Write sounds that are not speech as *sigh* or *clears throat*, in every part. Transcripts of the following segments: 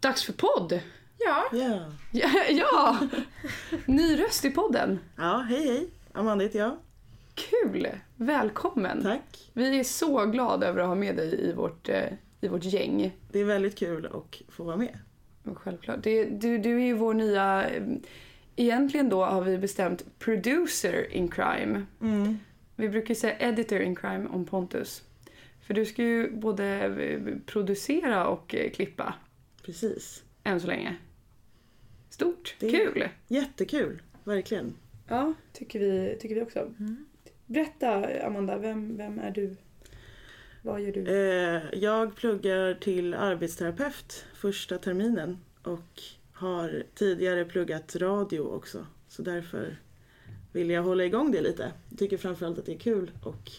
Dags för podd! Ja. Ja. Ja, *laughs* ja. ny röst i podden. ja, hej hej. Amanda heter jag. Kul! Välkommen! Tack. Vi är så glada över att ha med dig i vårt, eh, i vårt gäng. Det är väldigt kul att få vara med. Självklart. Det, du, du är ju vår nya... eh, Egentligen då har vi bestämt producer in crime. Mm. Vi brukar säga editor in crime om Pontus. För du ska ju både eh, producera och klippa Precis. än så länge. Stort! Det- Kul! Jättekul, verkligen. Ja, tycker vi, tycker vi också. Berätta Amanda, vem, vem är du? Vad gör du? Eh, jag pluggar till arbetsterapeut första terminen och har tidigare pluggat radio också. Så därför vill jag hålla igång det lite. Jag tycker framförallt att det är kul och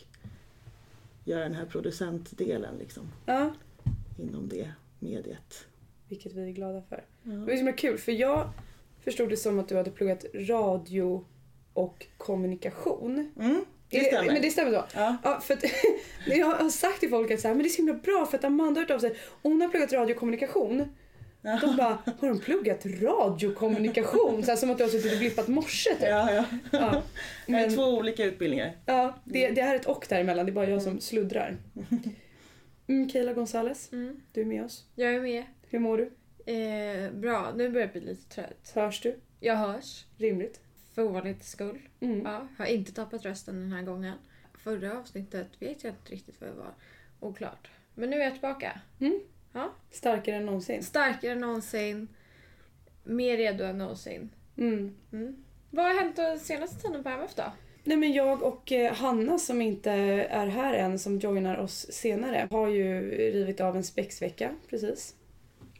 göra den här producentdelen liksom Ja, inom det mediet. Vilket vi är glada för. Ja. Det var så himla kul för jag förstod det som att du hade pluggat radio och kommunikation. Mm, det stämmer. Men det stämmer så? Ja. Ja, för att, *laughs* jag har sagt till folk att så här, men det är så himla bra för att Amanda har hört av sig. Hon har pluggat radio och kommunikation. De bara, har de pluggat radiokommunikation? Så här, som att du har suttit och blippat morse typ. Ja, ja. Ja. *laughs* Det är Men, två olika utbildningar. ja, det, det här är ett och däremellan, det är bara jag som sluddrar. *laughs* Mm, Keila Gonzales, Mm. du är med oss. Jag är med. Hur mår du? Eh, bra, nu börjar jag bli lite trött. Hörs du? Jag hörs. Rimligt. För ovanlighetens skull. Mm. Ja, har inte tappat rösten den här gången. Förra avsnittet vet jag inte riktigt vad jag var. Oklart. Men nu är jag tillbaka. Mm. Ja. Starkare än någonsin. Starkare än någonsin. Mer redo än någonsin. Mm. Mm. Vad har hänt den senaste tiden på MF då? Nej men jag och eh, Hanna som inte är här än, som joinar oss senare, har ju rivit av en spexvecka precis.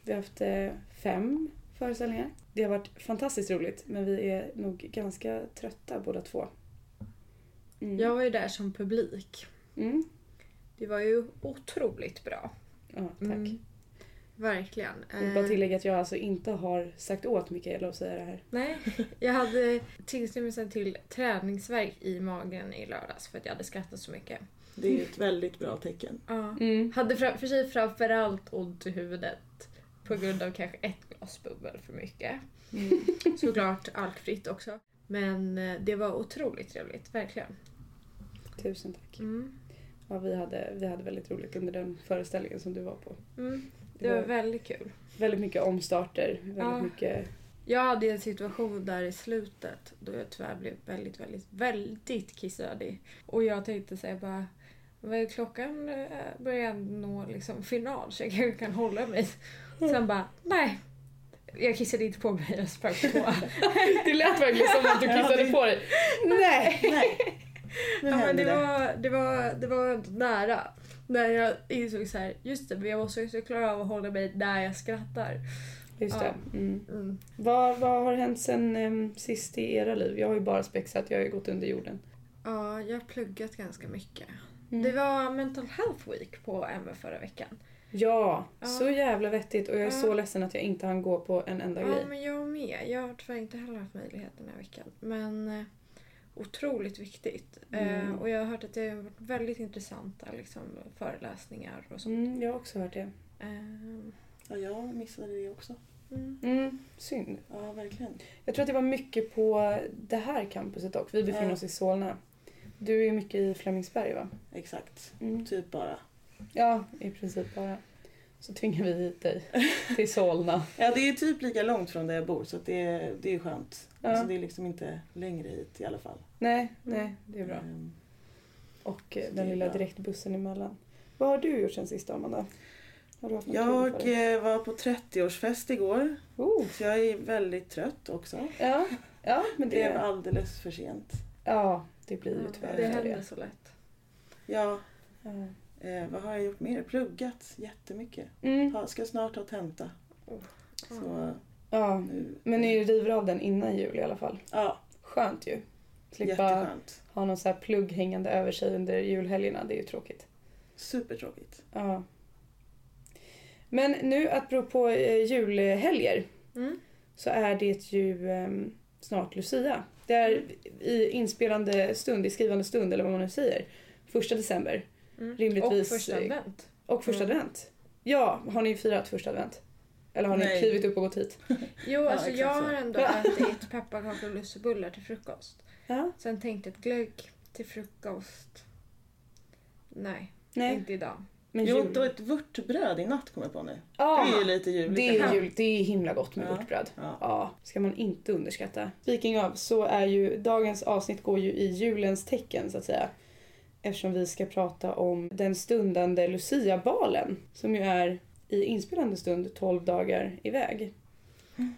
Vi har haft eh, fem föreställningar. Det har varit fantastiskt roligt men vi är nog ganska trötta båda två. Mm. Jag var ju där som publik. Mm. Det var ju otroligt bra. Ja, tack. Mm. Verkligen. Jag vill bara tillägga att jag alltså inte har sagt åt Mikaela att säga det här. Nej, jag hade tillstymmelsen till träningsverk i magen i lördags för att jag hade skrattat så mycket. Det är ju ett väldigt bra tecken. Ja. Mm. Hade för sig framförallt ont i huvudet på grund av kanske ett glas bubbel för mycket. Mm. Såklart alkfritt också. Men eh, det var otroligt trevligt, verkligen. Tusen tack. Mm. Ja, vi, hade, vi hade väldigt roligt under den föreställningen som du var på. Mm. Det Det var var- väldigt kul. Väldigt mycket omstarter, väldigt Ja. mycket... Jag hade en situation där i slutet då jag tyvärr blev väldigt, väldigt, väldigt kissnödig. Och jag tänkte säga bara vad är klockan eh, börjar nå liksom final så jag kanske kan hålla mig. Sen bara, nej. Jag kissade inte på mig, jag sprang på. *laughs* Det lät verkligen som att du kissade på dig. Nej! Nej, *laughs* nu Ja, men det, det. var, det, var, det var ändå nära. När jag insåg så här, just det, men jag måste också klara av att hålla mig när jag skrattar. Just Ja. det. Mm. Mm. Vad, vad har hänt sen um, sist i era liv? Jag har ju bara spexat, jag har ju gått under jorden. Ja, jag har pluggat ganska mycket. Mm. Det var mental health week på MF förra veckan. Ja, Ja. så jävla vettigt och jag är Ja. så ledsen att jag inte hann gå på en enda Ja, grej. men jag med. Jag har tyvärr inte heller haft möjlighet den här veckan. Men eh, otroligt viktigt. Mm. Eh, och jag har hört att det har varit väldigt intressanta liksom, föreläsningar och sånt. Mm, jag har också hört det. Eh, Ja, jag missade det också. mm. Mm, synd. Ja, verkligen. Jag tror att det var mycket på det här campuset också. Vi befinner Ja. oss i Solna. Du är ju mycket i Flemingsberg va? Exakt. Mm. Typ bara. Ja, i princip bara. Så tvingar vi hit dig till Solna. *laughs* Ja, det är typ lika långt från där jag bor så att det, är, det är skönt. Ja. Alltså, det är liksom inte längre hit i alla fall. Nej, nej, det är bra. Ehm, Och eh, Så den lilla bra. direktbussen emellan. Vad har du gjort sen sist Amanda? Har du haft Jag eh, var på 30-årsfest igår. Oh, Så jag är väldigt trött också. ja, ja, men Det blev alldeles för sent. ja, det blir ju tyvärr det så händer så lätt. Ja, Ja. Eh, vad har jag gjort mer? Pluggat jättemycket. Mm, Jag ska snart ha tenta. Så ja, nu... men ni river av den innan jul i alla fall. Ja, Skönt ju. Slippa jätteskönt. ha någon så här plugg hängande över sig under julhelgerna, det är ju tråkigt. Supertråkigt. Ja. Men nu, apropå eh, julhelger, Mm. så är det ju ehm, snart Lucia. Det är i inspelande stund, i skrivande stund eller vad man nu säger, första december. Mm. Rimligtvis- Och första advent. Och första Mm. advent. Ja, har ni firat första advent? Eller har ni Nej. klivit upp och gått hit? *laughs* Jo, alltså jag har ändå ätit pepparkakor och lussebullar till frukost. Ja. Sen tänkte jag ett glögg till frukost. Nej, Nej, inte idag. men Jo, jul. då ett vörtbröd i natt kommer jag på nu. Ja, Det är ju lite juligt. det är, jul, det är himla gott med Ja. vörtbröd. Ja. Ja, ska man inte underskatta. Speaking of så är ju dagens avsnitt går ju i julens tecken så att säga. Eftersom vi ska prata om den stundande Lucia-balen som ju är i inspelande stund 12 dagar iväg.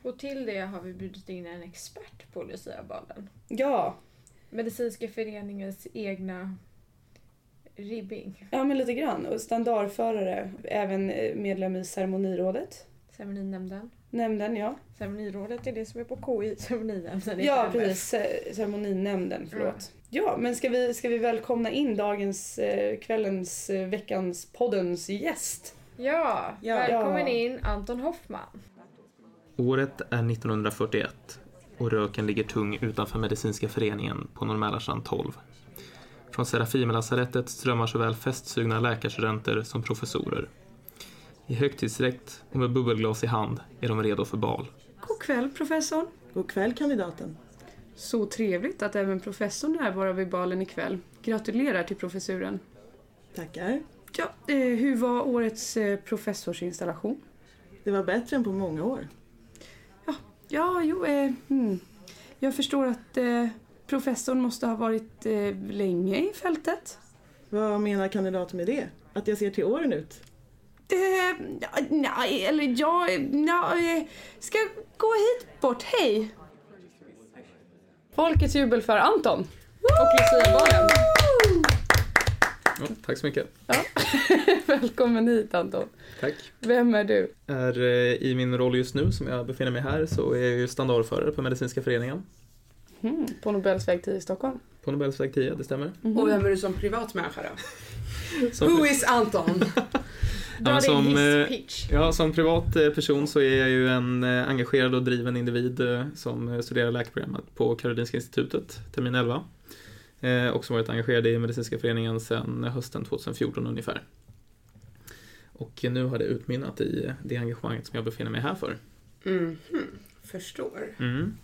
Och till det har vi bjudit in en expert på Luciabalen. Ja, Medicinska föreningens egna ribbing. ja men lite grann. Och standardförare, även eh, medlem i ceremonirådet. Ceremoninämnden. Nämnden, ja. Ceremonirådet är det som är på KI. Ceremoninämnden Ja, precis. Ce- Ceremoninämnden, förlåt. Ja, men ska vi, ska vi välkomna in dagens, eh, kvällens, eh, veckans, poddens gäst? Ja, Ja. välkommen Ja. in Anton Hoffman. Året är 1941 och röken ligger tung utanför Medicinska föreningen på Norr 12. Från Serafimerlasarettet strömmar såväl festsugna läkarstudenter som professorer. I högtidsdräkt och med bubbelglas i hand är de redo för bal. God kväll, professor. God kväll kandidaten. Så trevligt att även professorn närvarar vid balen ikväll. Gratulerar till professuren. Tackar. Ja, eh, hur var årets eh, professorsinstallation? Det var bättre än på många år. Ja, jo, eh, hmm. jag förstår att eh, professorn måste ha varit eh, länge i fältet. Vad menar kandidaten med det? Att jag ser till åren ut? Eh, nej, eller jag nej, eh, ska gå hit bort. Hej! Folkets jubel för Anton och Lucia-balen. Ja, tack så mycket. *laughs* Välkommen hit Anton. Tack. Vem är du? Är, eh, I min roll just nu som jag befinner mig här så är jag ju standardförare på Medicinska föreningen Hmm, på Nobels väg 10 i Stockholm. på Nobels väg 10, det stämmer. Och vem är du som privatmänniska då? *laughs* Som, Who is Anton? *laughs* Men din som, eh. Ja, som privat eh, person så är jag ju en eh, engagerad och driven individ eh, som eh, studerar läkarprogrammet på Karolinska institutet, termin 11. Eh, Och som varit engagerad i Medicinska föreningen sedan hösten 2014 ungefär. Och nu har det utmynnat i det engagemanget som jag befinner mig här för. Mhm, förstår. Mm.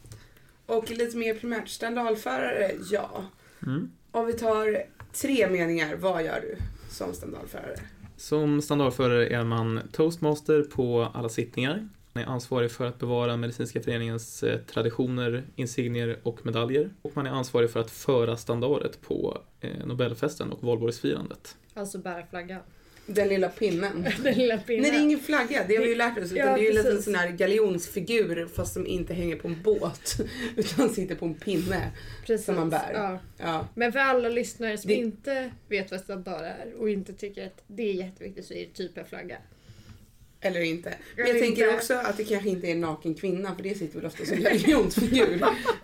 Och lite mer primärt, standardförare, ja. Mm. Om vi tar tre meningar, vad gör du som standardförare? Som standardförare är man toastmaster på alla sittningar. Man är ansvarig för att bevara Medicinska föreningens eh, traditioner, insignier och medaljer. Och man är ansvarig för att föra standardet på eh, Nobelfesten och valborgsfirandet. Alltså bära flaggan. Den lilla pinnen. *laughs* Den lilla pinnen. Nej, det är ingen flagga, det har vi ju lärt oss. Utan Ja, det är ju en precis. sån här galjonsfigur fast som inte hänger på en båt. *laughs* Utan sitter på en pinne. Precis. som man bär. Ja. Ja. Men för alla lyssnare som Det- inte vet vad standard är och inte tycker att det är jätteviktigt så är det typ en flagga. Eller inte. Men Eller jag tänker inte. också att det kanske inte är en naken kvinna för det sitter väl ofta som galjonsfigur.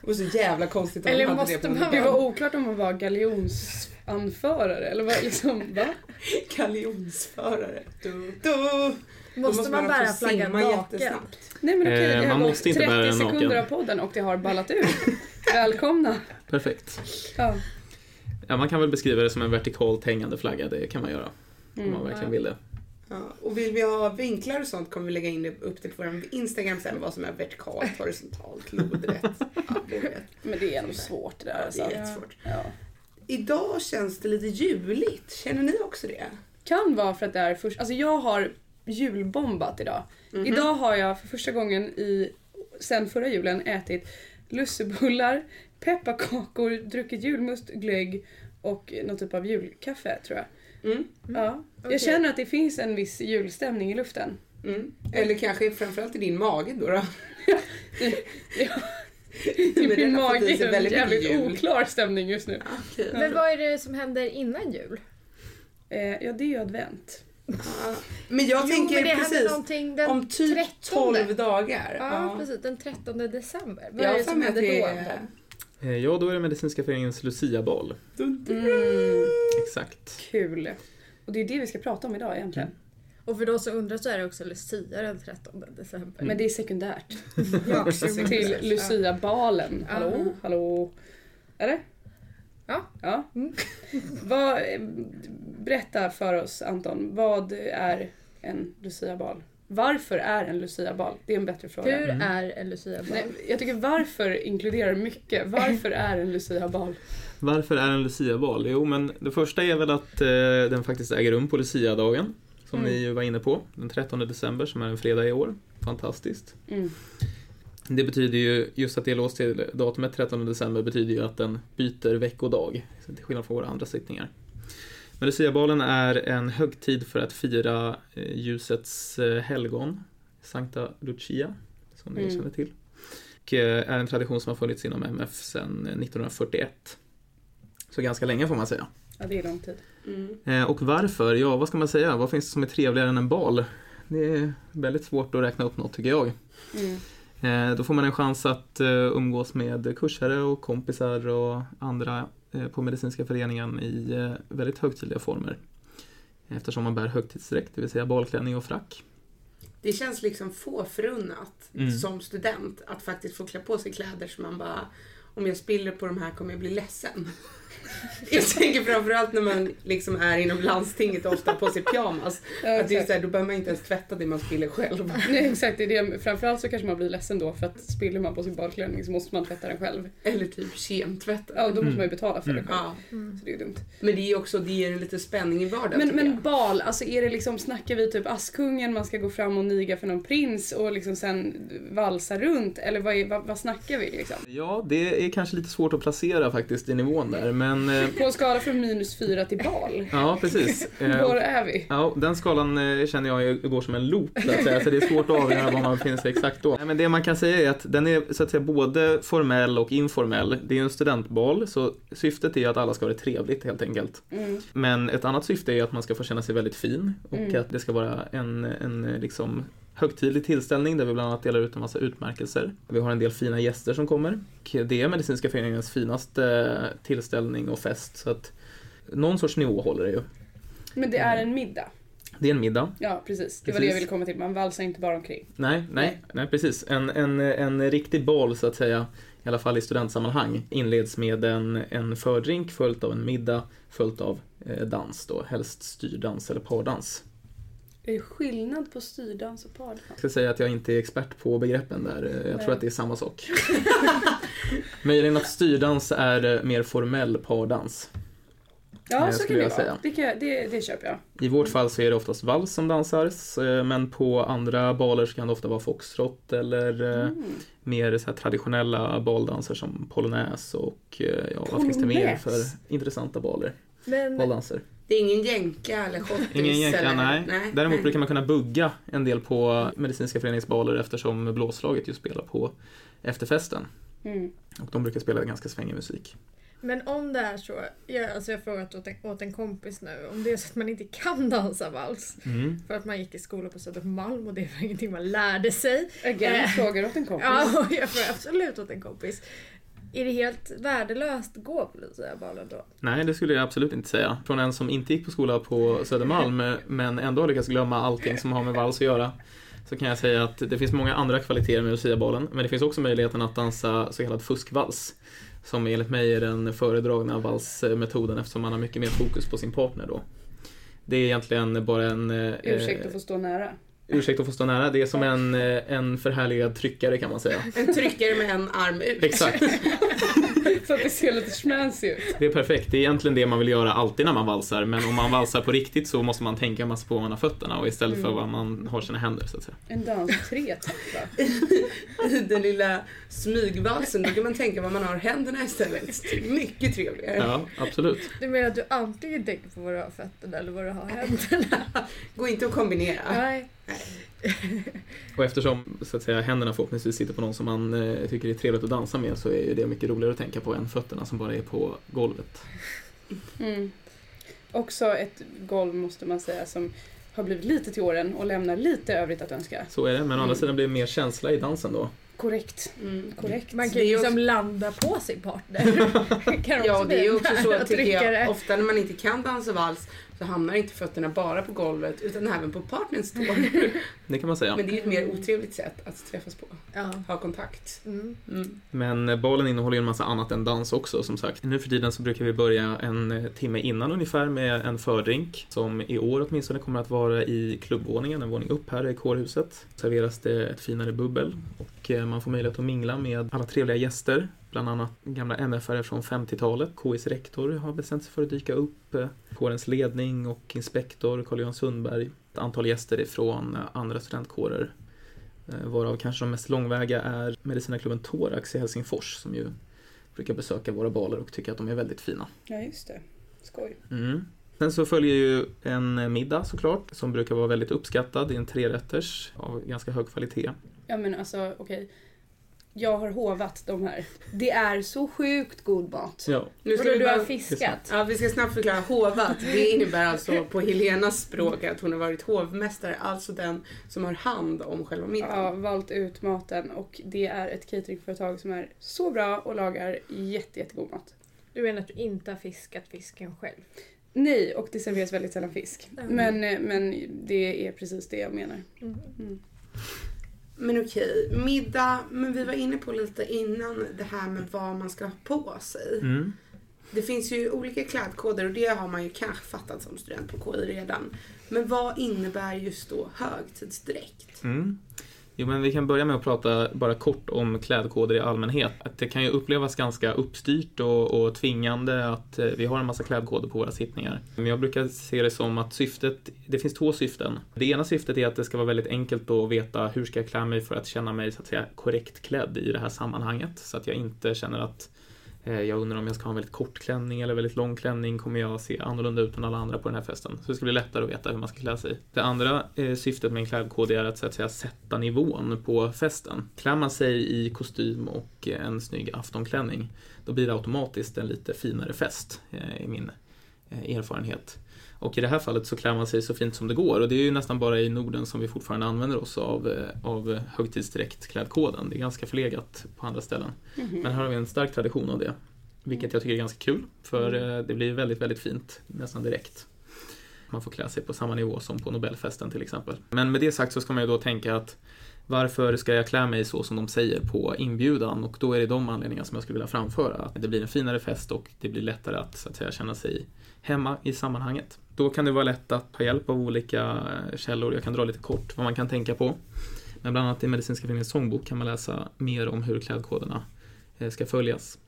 Det var så jävla konstigt om Eller de hade måste det på man Det var oklart om man var galjonsanförare eller vad liksom, va? *laughs* Galjonsförare. Du, du. Då Måste, man bära flaggan naken? jättesnabbt. Nej men okej, Eh, det har man gått måste inte 30 bära den naken. sekunder av podden och det har ballat ur. *laughs* Välkomna! Perfekt. Ja. Ja, man kan väl beskriva det som en vertikalt hängande flagga, det kan man göra. Om Mm. man verkligen vill det. Ja, och vill vi ha vinklar och sånt kommer vi lägga in det upp på vår Instagram sen vad som är vertikalt, horisontalt, lodrätt. *laughs* Ja. Men det är nog svårt det där Ja, det alltså. är jättesvårt. Ja. Idag känns det lite juligt. Känner ni också det? Kan vara för att det är först, alltså jag har julbombat idag. Mhm. Idag har jag för första gången i, sen förra julen ätit lussebullar, pepparkakor, druckit julmust, glögg och någon typ av julkaffe tror jag. Mm. Ja. Okej. Jag känner att det finns en viss julstämning i luften. Mm. Eller kanske framförallt i din mage då. då. *laughs* Ja. *laughs* I min mage är en väldigt mycket jävligt jul. oklar stämning just nu. Okej. Men vad är det som händer innan jul? Eh, ja, det är ju advent. Ja. Men jag jo, tänker men det precis om typ 13. 12 dagar. Ja, precis. Den 13 december. Vad Jag är det som händer det då? Eh, Ja, då är det Medicinska föreningens dun. Mm, Exakt. kul. Och det är det vi ska prata om idag egentligen. Och för de som undrar så är det också Lucia den 13 december. Men det är sekundärt. *laughs* Ja, Till Lucia-balen. Hallå? Ja. Hallå? Eller? Ja. ja. Mm. *laughs* Vad, berätta för oss Anton, vad är en Lucia-bal? Varför är en luciabal? Det är en bättre fråga. Hur Mm. är en luciabal? Nej, jag tycker varför inkluderar mycket. Varför är en luciabal? Varför är en luciabal? Jo, men det första är väl att eh, den faktiskt äger rum på luciadagen. Som Mm. ni ju var inne på. Den 13 december som är en fredag i år. Fantastiskt. Mm. Det betyder ju, just att det är låst till datumet 13 december betyder ju att den byter veckodag. så Till skillnad från våra andra sittningar. Men Luciabalen är en högtid för att fira eh, ljusets eh, helgon, Sankta Lucia, som ni Mm. känner till. Och eh, är en tradition som har funnits inom MF sedan eh, 1941. Så ganska länge får man säga. Ja, det är lång tid. Mm. Och varför? Ja, vad ska man säga? Vad finns det som är trevligare än en bal? Det är väldigt svårt att räkna upp något tycker jag. Mm. Då får man en chans att umgås med kursare och kompisar och andra på medicinska föreningen i eh, väldigt högtidliga former. Eftersom man bär högtidsdräkt, det vill säga balklänning och frack. Det känns liksom få förunnat Mm. som student att faktiskt få klä på sig kläder som man bara om jag spiller på de här kommer jag bli ledsen. *laughs* Jag tänker framförallt när man liksom är inom landstinget och ofta på sig pyjamas. *laughs* Ja, Att det är så här, då behöver man inte ens tvätta det man spiller själv. *laughs* Nej, exakt, det är det. Framförallt så kanske man blir ledsen då för att spiller man på sin badklänning så måste man tvätta den själv. Eller typ kemtvätta. Ja, då måste Mm. man ju betala för det Mm. själv. Ja. Mm. Så det är ju dumt. Men det är också, det ger lite spänning i vardagen Men, men bal, alltså är det liksom, snackar vi typ Askungen, man ska gå fram och niga för någon prins och liksom sen valsa runt? Eller vad, är, vad, vad snackar vi liksom? Ja, det är kanske lite svårt att placera faktiskt i nivån där, men eh, På en skala från minus fyra till bal, ja, precis. Eh, var är vi? Ja, den skalan eh, känner jag går som en loop så att säga, så det är svårt att avgöra var man befinner sig exakt då. Men det man kan säga är att den är så att säga både formell och informell. Det är ju en studentbal, så syftet är att alla ska ha det trevligt helt enkelt. Mm. Men ett annat syfte är att man ska få känna sig väldigt fin och Mm. att det ska vara en, en liksom högtidlig tillställning där vi bland annat delar ut en massa utmärkelser. Vi har en del fina gäster som kommer. Det är Medicinska föreningens finaste tillställning och fest så att någon sorts nivå håller det ju. Men det är en middag. Det är en middag. Ja, precis. Det var det jag ville komma till. Man valsar inte bara omkring. Nej, nej, nej precis. En, en, en riktig bal så att säga, i alla fall i studentsammanhang, inleds med en, en fördrink följt av en middag följt av eh, dans då, helst styrdans eller pardans. Är det skillnad på styrdans och pardans? Jag ska säga att jag inte är expert på begreppen där, jag Nej. tror att det är samma sak. *laughs* Möjligen att styrdans är eh, mer formell pardans. Ja, Eh, så kan det jag vara. säga. Det, kan det, det köper jag. I vårt fall så är det oftast vals som dansas, eh, men på andra baler så kan det ofta vara foxtrot eller Mm. mer så traditionella baldanser som polonaise och ja, vad finns det mer för intressanta baler? Men Baldanser. Det är ingen jänka eller schottis Ingen jänkla, eller... nej. Däremot brukar man kunna bugga en del på medicinska föreningsbaler eftersom blåslaget ju spelar på efterfesten. Mm. Och de brukar spela ganska svängig musik. Men om det är så, jag, alltså jag har frågat åt en, åt en kompis nu, om det är så att man inte kan dansa vals Mm. för att man gick i skola på Södermalm och det var ingenting man lärde sig. Again, Eh. frågar åt en kompis. *laughs* Ja, jag får absolut åt en kompis. Är det helt värdelöst att gå på Lucia-balen då? Nej, det skulle jag absolut inte säga. Från en som inte gick på skola på Södermalm men ändå har lyckats glömma allting som har med vals att göra. Så kan jag säga att det finns många andra kvaliteter med Lucia-balen. Men det finns också möjligheten att dansa så kallad fuskvals. Som enligt mig är den föredragna valsmetoden eftersom man har mycket mer fokus på sin partner då. Det är egentligen bara en... eh, Ursäkta att få stå nära. Ursäkt att få stå nära. Det är som en, eh, en förhärligad tryckare kan man säga. *laughs* En tryckare med en arm ut. Exakt. *laughs* Så att det ser lite schmancy ut. Det är perfekt. Det är egentligen det man vill göra alltid när man valsar. Men om man valsar på riktigt så måste man tänka massa på var man har fötterna och istället för Mm. var man har sina händer så att säga. En dans tre? I *laughs* den lilla smygvalsen, då kan man tänka var man har händerna istället. Mycket trevligare. Ja, absolut. Du menar att du antingen tänker på var du har fötterna eller var du har händerna? Går inte att kombinera. Nej. Och eftersom så att säga, händerna förhoppningsvis sitter på någon som man eh, tycker är trevligt att dansa med så är ju det mycket roligare att tänka på än fötterna som bara är på golvet. Mm. Också ett golv måste man säga som har blivit lite till åren och lämnar lite övrigt att önska. Så är det, men å andra Mm. sidan blir det mer känsla i dansen då. Korrekt. Mm. Korrekt. Man kan ju liksom också- landa på sin partner. *laughs* Ja, det är ju också så tycker jag. Ofta när man inte kan dansa vals så hamnar inte fötterna bara på golvet utan även på partnerns tår. *laughs* Det kan man säga. Men det är ju ett mer otrevligt sätt att träffas på. Ja. Ha kontakt. Mm. Mm. Men eh, balen innehåller ju en massa annat än dans också som sagt. Nu för tiden så brukar vi börja en eh, timme innan ungefär med en fördrink som i år åtminstone kommer att vara i klubbvåningen, en våning upp här i kårhuset. Serveras det ett finare bubbel och eh, man får möjlighet att mingla med alla trevliga gäster. Bland annat gamla MFR från 50-talet. KIs rektor har bestämt sig för att dyka upp. eh, Kårens ledning och inspektor Carl-Johan Sundberg. Ett antal gäster ifrån eh, andra studentkårer Eh, Varav kanske de mest långväga är medicinarklubben Thorax i Helsingfors som ju brukar besöka våra baler och tycker att de är väldigt fina. Ja, just det. Skoj. Mm. Sen så följer ju en middag såklart som brukar vara väldigt uppskattad. Det är en trerätters av ganska hög kvalitet. Ja men alltså okej. Jag har hovat de här. Det är så sjukt god mat. Ja. Nu Vadå, vi du bara- har fiskat? Ja, vi ska snabbt förklara hovat. Det innebär alltså på Helenas språk att hon har varit hovmästare, alltså den som har hand om själva Jag middagen. har valt ut maten och det är ett cateringföretag som är så bra och lagar jätte, jättegod mat. Du menar att du inte har fiskat fisken själv? Nej, och det serveras väldigt sällan fisk. Mm. Men, eh, men det är precis det jag menar. Mm. Mm. Men okej, middag. Men vi var inne på lite innan det här med vad man ska ha på sig. Mm. Det finns ju olika klädkoder och det har man ju kanske fattat som student på KI redan. Men vad innebär just då högtidsdräkt? Mm. Jo, men vi kan börja med att prata bara kort om klädkoder i allmänhet. Att det kan ju upplevas ganska uppstyrt och, och tvingande att eh, vi har en massa klädkoder på våra sittningar. Men jag brukar se det som att syftet, det finns två syften. Det ena syftet är att det ska vara väldigt enkelt att veta hur ska jag klä mig för att känna mig så att säga korrekt klädd i det här sammanhanget. Så att jag inte känner att Eh, jag undrar om jag ska ha en väldigt kort klänning eller väldigt lång klänning. Kommer jag se annorlunda ut än alla andra på den här festen? Så det ska bli lättare att veta hur man ska klä sig. Det andra eh, syftet med en klädkod är att, så att säga, sätta nivån på festen. Klär man sig i kostym och eh, en snygg aftonklänning, då blir det automatiskt en lite finare fest, i min erfarenhet. Och i det här fallet så klär man sig så fint som det går och det är ju nästan bara i Norden som vi fortfarande använder oss av, eh, av högtidsdräktklädkoden. Det är ganska förlegat på andra ställen. Mhm. Men här har vi en stark tradition av det. Vilket jag tycker är ganska kul, för eh, det blir väldigt, väldigt fint nästan direkt. Man får klä sig på samma nivå som på Nobelfesten till exempel. Men med det sagt så ska man ju då tänka att varför ska jag klä mig så som de säger på inbjudan? Och då är det de anledningarna som jag skulle vilja framföra. Att det blir en finare fest och det blir lättare att, så att säga, känna sig hemma i sammanhanget. Då kan det vara lätt att ta hjälp av olika eh, källor. Jag kan dra lite kort vad man kan tänka på. Men bland annat i Medicinska föreningens sångbok kan man läsa mer om hur klädkoderna eh, ska följas.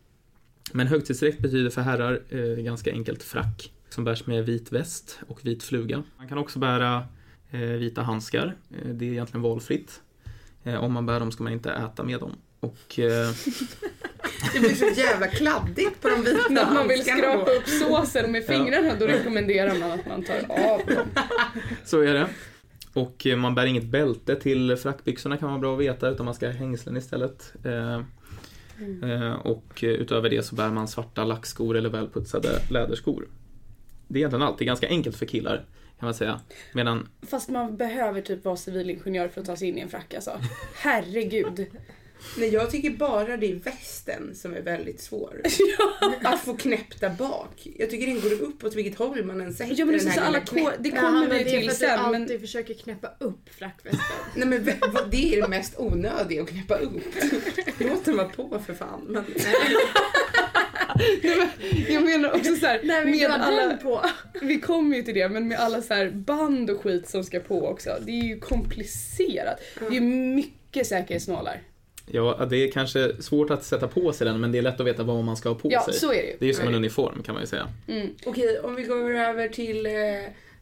Men högtidsdräkt betyder för herrar eh, ganska enkelt frack som bärs med vit väst och vit fluga. Man kan också bära eh, vita handskar. Eh, det är egentligen valfritt. Eh, om man bär dem ska man inte äta med dem. Och eh, *laughs* Det blir så jävla kladdigt på de vita När man vill handskarna skrapa då. upp såsen med fingrarna då rekommenderar man att man tar av dem. så är det. Och eh, man bär inget bälte till frackbyxorna kan vara bra att veta utan man ska ha hängslen istället. Eh, eh, och utöver det så bär man svarta lackskor eller välputsade läderskor. Det är egentligen allt. Det är ganska enkelt för killar kan man säga. Medan Fast man behöver typ vara civilingenjör för att ta sig in i en frack alltså. Herregud. Nej, jag tycker bara det är västen som är väldigt svår. *laughs* Att få knäppt där bak. Jag tycker den går upp åt vilket håll man än sätter Ja men den det, är så här alla knäpp. det Ja, kommer men vi det är till för att du sen alltid men försöker knäppa upp frackvästen. Nej men det är det mest onödiga att knäppa upp. Låt den vara på för fan. *laughs* Men, jag menar också så här, Nej, med du alla, den på. vi kommer ju till det men med alla så här band och skit som ska på också. Det är ju komplicerat. Det är mycket säkerhetsnålar. Ja, det är kanske svårt att sätta på sig den men det är lätt att veta vad man ska ha på Ja sig. så är det ju. Det är ju som en Nej. uniform kan man ju säga. Mm. Okej, om vi går över till eh,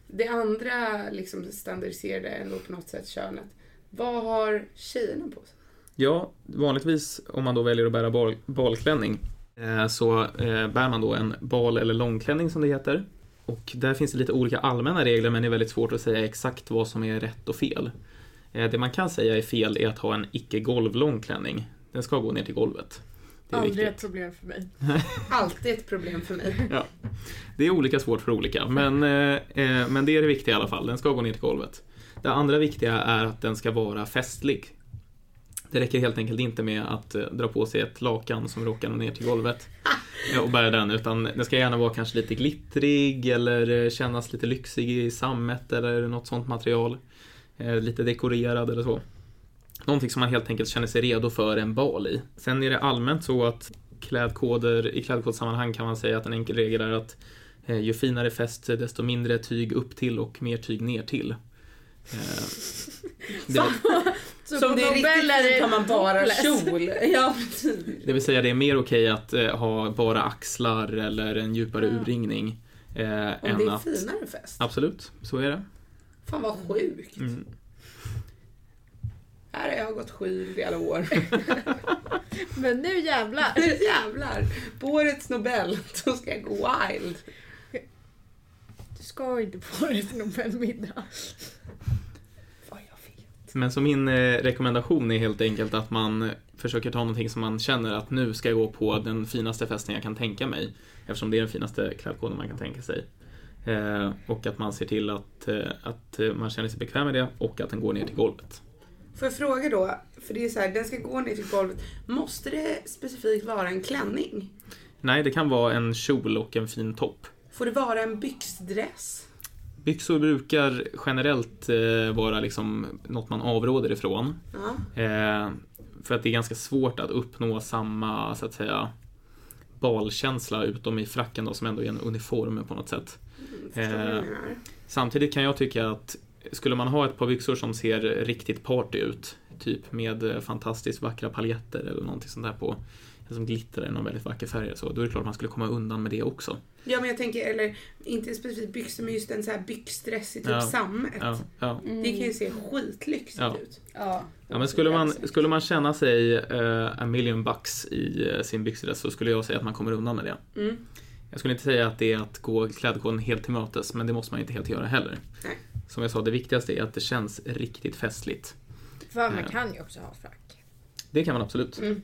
det andra liksom standardiserade ändå på något sätt könet. Vad har tjejerna på sig? Ja, vanligtvis om man då väljer att bära bal, balklänning eh, så eh, bär man då en bal eller långklänning som det heter. Och där finns det lite olika allmänna regler men det är väldigt svårt att säga exakt vad som är rätt och fel. Eh, det man kan säga är fel är att ha en icke golvlång klänning. Den ska gå ner till golvet. Det är Aldrig ett viktigt. problem för mig. *laughs* Alltid ett problem för mig. Det är olika svårt för olika, men, eh, eh, men det är det viktiga i alla fall. Den ska gå ner till golvet. Det andra viktiga är att den ska vara festlig. Det räcker helt enkelt inte med att eh, dra på sig ett lakan som råkar ner till golvet *laughs* och bära den utan det ska gärna vara kanske lite glittrig eller kännas lite lyxig i sammet eller något sånt material. Eh, Lite dekorerad eller så. Någonting som man helt enkelt känner sig redo för en bal i. Sen är det allmänt så att klädkoder, i klädkodssammanhang kan man säga att en enkel regel är att eh, ju finare fäst desto mindre tyg upp till och mer tyg ner till. Eh, Det, *laughs* Så Som på det är riktigt har man bara topless. kjol. *laughs* Ja, det vill säga det är mer okej att eh, ha bara axlar eller en djupare Ja. urringning. Eh, Om än det är att, finare fest. Absolut, så är det. Fan vad sjukt. Mm. Här har jag gått i alla år. *laughs* Men nu jävlar. Nu jävlar! På årets Nobel, då ska jag gå wild. Du ska inte på till Nobelmiddag. Vad jag vet. Men så min eh, rekommendation är helt enkelt att man försöker ta någonting som man känner att nu ska jag gå på den finaste festen jag kan tänka mig. Eftersom det är den finaste klädkoden man kan tänka sig. Eh, och att man ser till att, eh, att man känner sig bekväm med det och att den går ner till golvet. Får jag fråga då, för det är så här, den ska gå ner till golvet. Måste det specifikt vara en klänning? Nej, det kan vara en kjol och en fin topp. Får det vara en byxdress? Byxor brukar generellt eh, vara liksom något man avråder ifrån. Eh, för att det är ganska svårt att uppnå samma, så att säga, balkänsla utom i fracken då, som ändå är en uniform på något sätt. Eh? Samtidigt kan jag tycka att skulle man ha ett par byxor som ser riktigt party ut, typ med eh, fantastiskt vackra paljetter eller någonting sånt där på, som glittrar i någon väldigt vacker färg så, då är det klart man skulle komma undan med det också. Ja men jag tänker, eller inte specifikt byxor men just en så här byxdress i typ Ja. sammet. Ja, ja. Det kan ju se skitlyxigt Ja. ut. Ja. Ja, men skulle man, skulle man känna sig eh, a million bucks i eh, sin byxdress så skulle jag säga att man kommer undan med det. Mm. Jag skulle inte säga att det är att gå klädkoden helt till mötes, men det måste man inte helt göra heller. Nej. Som jag sa, det viktigaste är att det känns riktigt festligt. För man Ja. kan ju också ha frack. Det kan man absolut. Mm.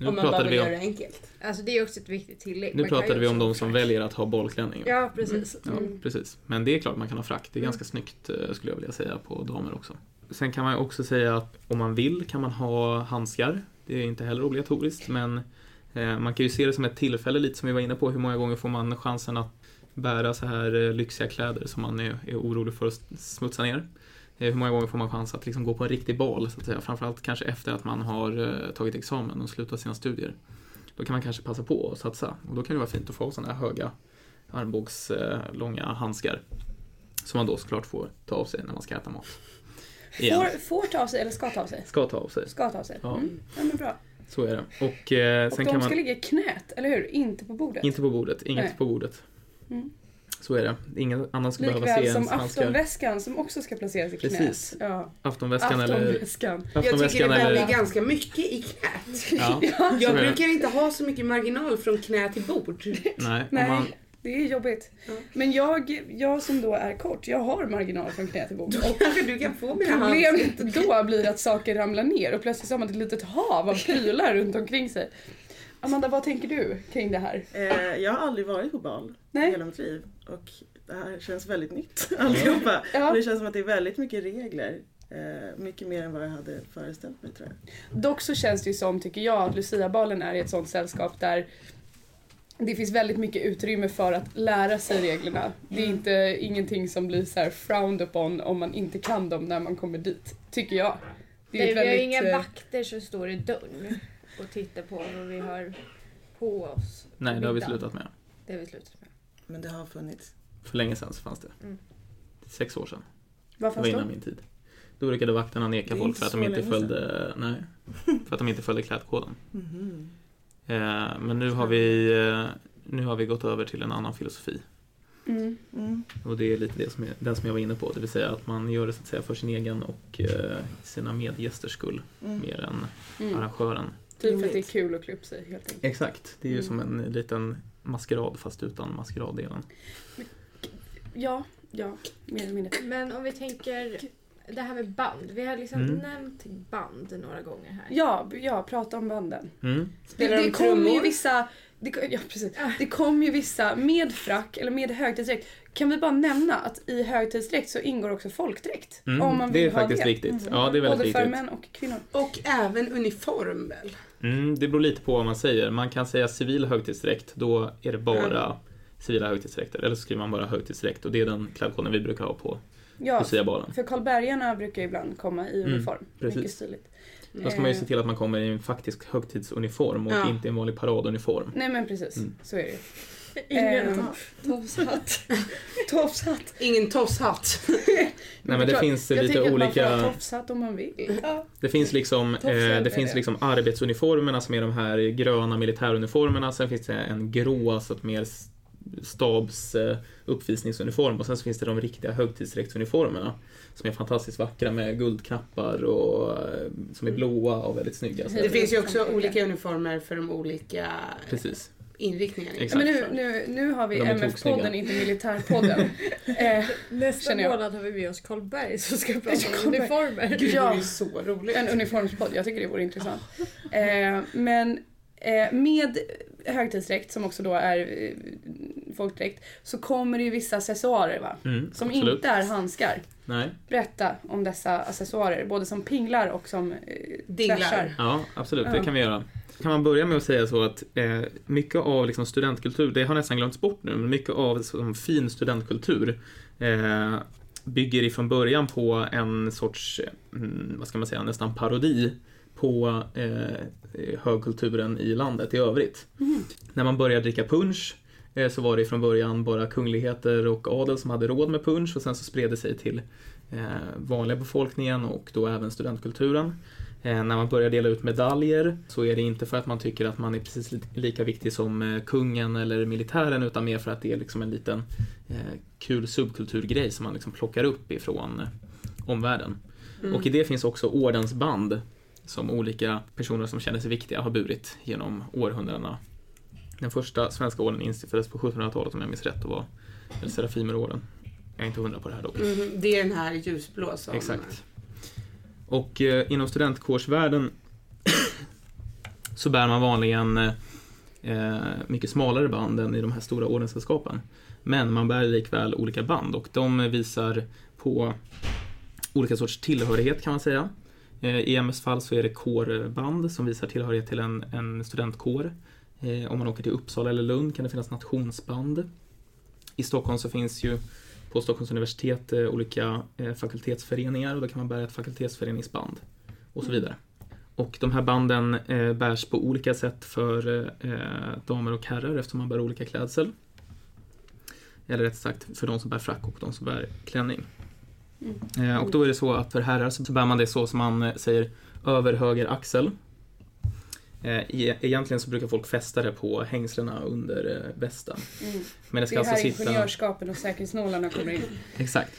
Nu Om man bara vill vi göra om, det enkelt. Alltså det är också ett viktigt tillägg. nu Man pratade vi om de som frack. väljer att ha balklänning. Ja, precis. Ja, Mm. precis. Men det är klart man kan ha frack. Det är ganska snyggt eh, skulle jag vilja säga på damer också. Sen kan man också säga att om man vill kan man ha handskar. Det är inte heller obligatoriskt men eh, man kan ju se det som ett tillfälle lite som vi var inne på. Hur många gånger får man chansen att bära så här eh, lyxiga kläder som man är, är orolig för att smutsa ner? Eh, hur många gånger får man chans att liksom gå på en riktig bal så att säga? Framförallt kanske efter att man har eh, tagit examen och slutat sina studier. Då kan man kanske passa på att satsa och då kan det vara fint att få sådana här höga armbågslånga handskar. Som man då såklart får ta av sig när man ska äta mat. Igen. Får, får ta av sig eller ska ta av sig? Ska ta av sig. Ska ta av sig. Ja. Mm. ja men bra. Så är det. Och, eh, Och sen de kan ska man... ligga i knät, eller hur? Inte på bordet. Inte på bordet, inget Nej. på bordet. Mm. Så är det. Ingen annan ska behöva Likväl se som aftonväskan som också ska placeras i knät. Precis. Ja. Aftonväskan eller... Aftonväskan. Jag tycker Aftonväskan det eller... väljer ganska mycket i knät. Ja, *laughs* Jag brukar inte ha så mycket marginal från knä till bord. Nej, om Nej, man... det är jobbigt. Ja. Men jag, jag som då är kort, jag har marginal från knä till bord. Då kanske du kan få mina. Problemet då blir att saker ramlar ner och plötsligt har man ett litet hav av prylar runt omkring sig. Amanda, vad tänker du kring det här? Eh, jag har aldrig varit på bal i Nej. hela mitt liv och det här känns väldigt nytt *laughs* alltihopa. Ja. Och Det känns som att det är väldigt mycket regler. Eh, mycket mer än vad jag hade föreställt mig tror jag. Dock så känns det ju som, tycker jag, att Luciabalen är i ett sånt sällskap där det finns väldigt mycket utrymme för att lära sig reglerna. Det är inte ingenting som blir så här frowned upon om man inte kan dem när man kommer dit, tycker jag. Det Nej, är vi har väldigt, inga eh, vakter som står i dörren och tittar på vad vi har på oss. Nej, det har vi slutat med. Det har vi slutat med. Men det har funnits. För länge sedan så fanns det. Mm. Sex år sedan. Vad Det fanns var då? innan min tid. Då brukade vakterna neka Det är folk för att de inte följde... Nej. *laughs* För att de inte följde klädkoden. Mhm. Eh, men nu har vi... Eh, nu har vi gått över till en annan filosofi. Mm. Mm. Och det är lite det som jag, den som jag var inne på. Det vill säga att man gör det så att säga för sin egen och eh, sina medgästers skull. Mm. Mer än Mm. arrangören. Typ för att det är kul att klä upp sig helt enkelt. Exakt. Det är ju Mm. som en liten maskerad fast utan maskeraddelen. Ja, ja, mer eller mindre. Men om vi tänker det här med band. Vi har liksom Mm. nämnt band några gånger här. Ja, ja, prata om banden. Mm. Det, Spelar det de kom ju vissa, det, ja, precis. det kom ju vissa med frack eller med högtidsdräkt Kan vi bara nämna att i högtidsdräkt så ingår också folkdräkt. Mm, om man det vill är ha faktiskt det. viktigt. Ja, det är väldigt Både för viktigt. män och kvinnor. Och även uniform väl? Mm, det beror lite på vad man säger. Man kan säga civil högtidsdräkt, då är det bara civila högtidsdräkter. Eller så skriver man bara högtidsdräkt och det är den klädkoden vi brukar ha på Ja, Luciabalen. för Karlbergarna brukar ju ibland komma i Mm, uniform. precis. Mycket stiligt. Då ska man ju Eh, se till att man kommer i en faktisk högtidsuniform och Ja. inte i en vanlig paraduniform. Nej men precis, Mm. så är det ju. Ingen Ehm. tofshatt. *laughs* Tofshatt. Ingen tosshatt. *laughs* Nej men det klart, finns Jag lite tycker att man får ha olika... tofshatt om man vill. Det finns liksom, eh, det finns det. liksom arbetsuniformerna som är de här gröna militäruniformerna. Sen finns det en grå, alltså ett mer stabs eh, uppvisningsuniform. Och sen så finns det de riktiga högtidsdräktsuniformerna. Som är fantastiskt vackra med guldknappar och eh, som är blåa och väldigt snygga. Så Det Det finns ju är också olika. uniformer för de olika Precis. Exakt. men nu, nu, nu har vi De är MF-podden, inte militärpodden. *laughs* eh, Nästa månad har vi med oss Karlberg som ska prata om *laughs* uniformer. Gud, det Ja. vore ju så roligt. en uniformspodd, jag tycker det vore intressant. Eh, men eh, med högtidsdräkt, som också då är eh, folkdräkt, så kommer det ju vissa accessoarer va? Mm, Som absolut. inte är handskar. Nej. Berätta om dessa accessoarer, både som pinglar och som eh, Dinglar. Ja, absolut. Det kan vi göra. Kan man börja med att säga så att eh, mycket av liksom, studentkultur, det har nästan glömts bort nu, men mycket av som, fin studentkultur eh, bygger ifrån början på en sorts, mm, vad ska man säga, nästan parodi på eh, högkulturen i landet i övrigt. Mm. När man började dricka punch eh, så var det från början bara kungligheter och adel som hade råd med punch och sen så spred det sig till eh, vanliga befolkningen och då även studentkulturen. Eh, när man börjar dela ut medaljer så är det inte för att man tycker att man är precis li- lika viktig som eh, kungen eller militären utan mer för att det är liksom en liten eh, kul subkulturgrej som man liksom plockar upp ifrån eh, omvärlden. Mm. Och i det finns också ordensband som olika personer som känner sig viktiga har burit genom århundradena. Den första svenska orden instiftades på 1700-talet om jag minns rätt och var väl Serafimerorden. Jag är inte hundra på det här dock. Mm, det är den här ljusblå som... Exakt. Och eh, inom studentkårsvärlden *clears throat* så bär man vanligen eh, mycket smalare band än i de här stora ordenssällskapen. Men man bär likväl olika band och de visar på olika sorts tillhörighet kan man säga. Eh, I MS fall så är det kårband som visar tillhörighet till en, en studentkår. Eh, om man åker till Uppsala eller Lund kan det finnas nationsband. I Stockholm så finns ju på Stockholms universitet eh, olika eh, fakultetsföreningar och då kan man bära ett fakultetsföreningsband och så vidare. Och de här banden eh, bärs på olika sätt för eh, damer och herrar eftersom man bär olika klädsel. Eller rätt sagt för de som bär frack och de som bär klänning. Mm. Eh, och då är det så att för herrar så bär man det så som man säger över höger axel. Eh, e- egentligen så brukar folk fästa det på hängslena under eh, västen. Mm. Men det Det ska är alltså här sitta... ingenjörskapen och säkerhetsnålarna kommer in. *laughs* Exakt.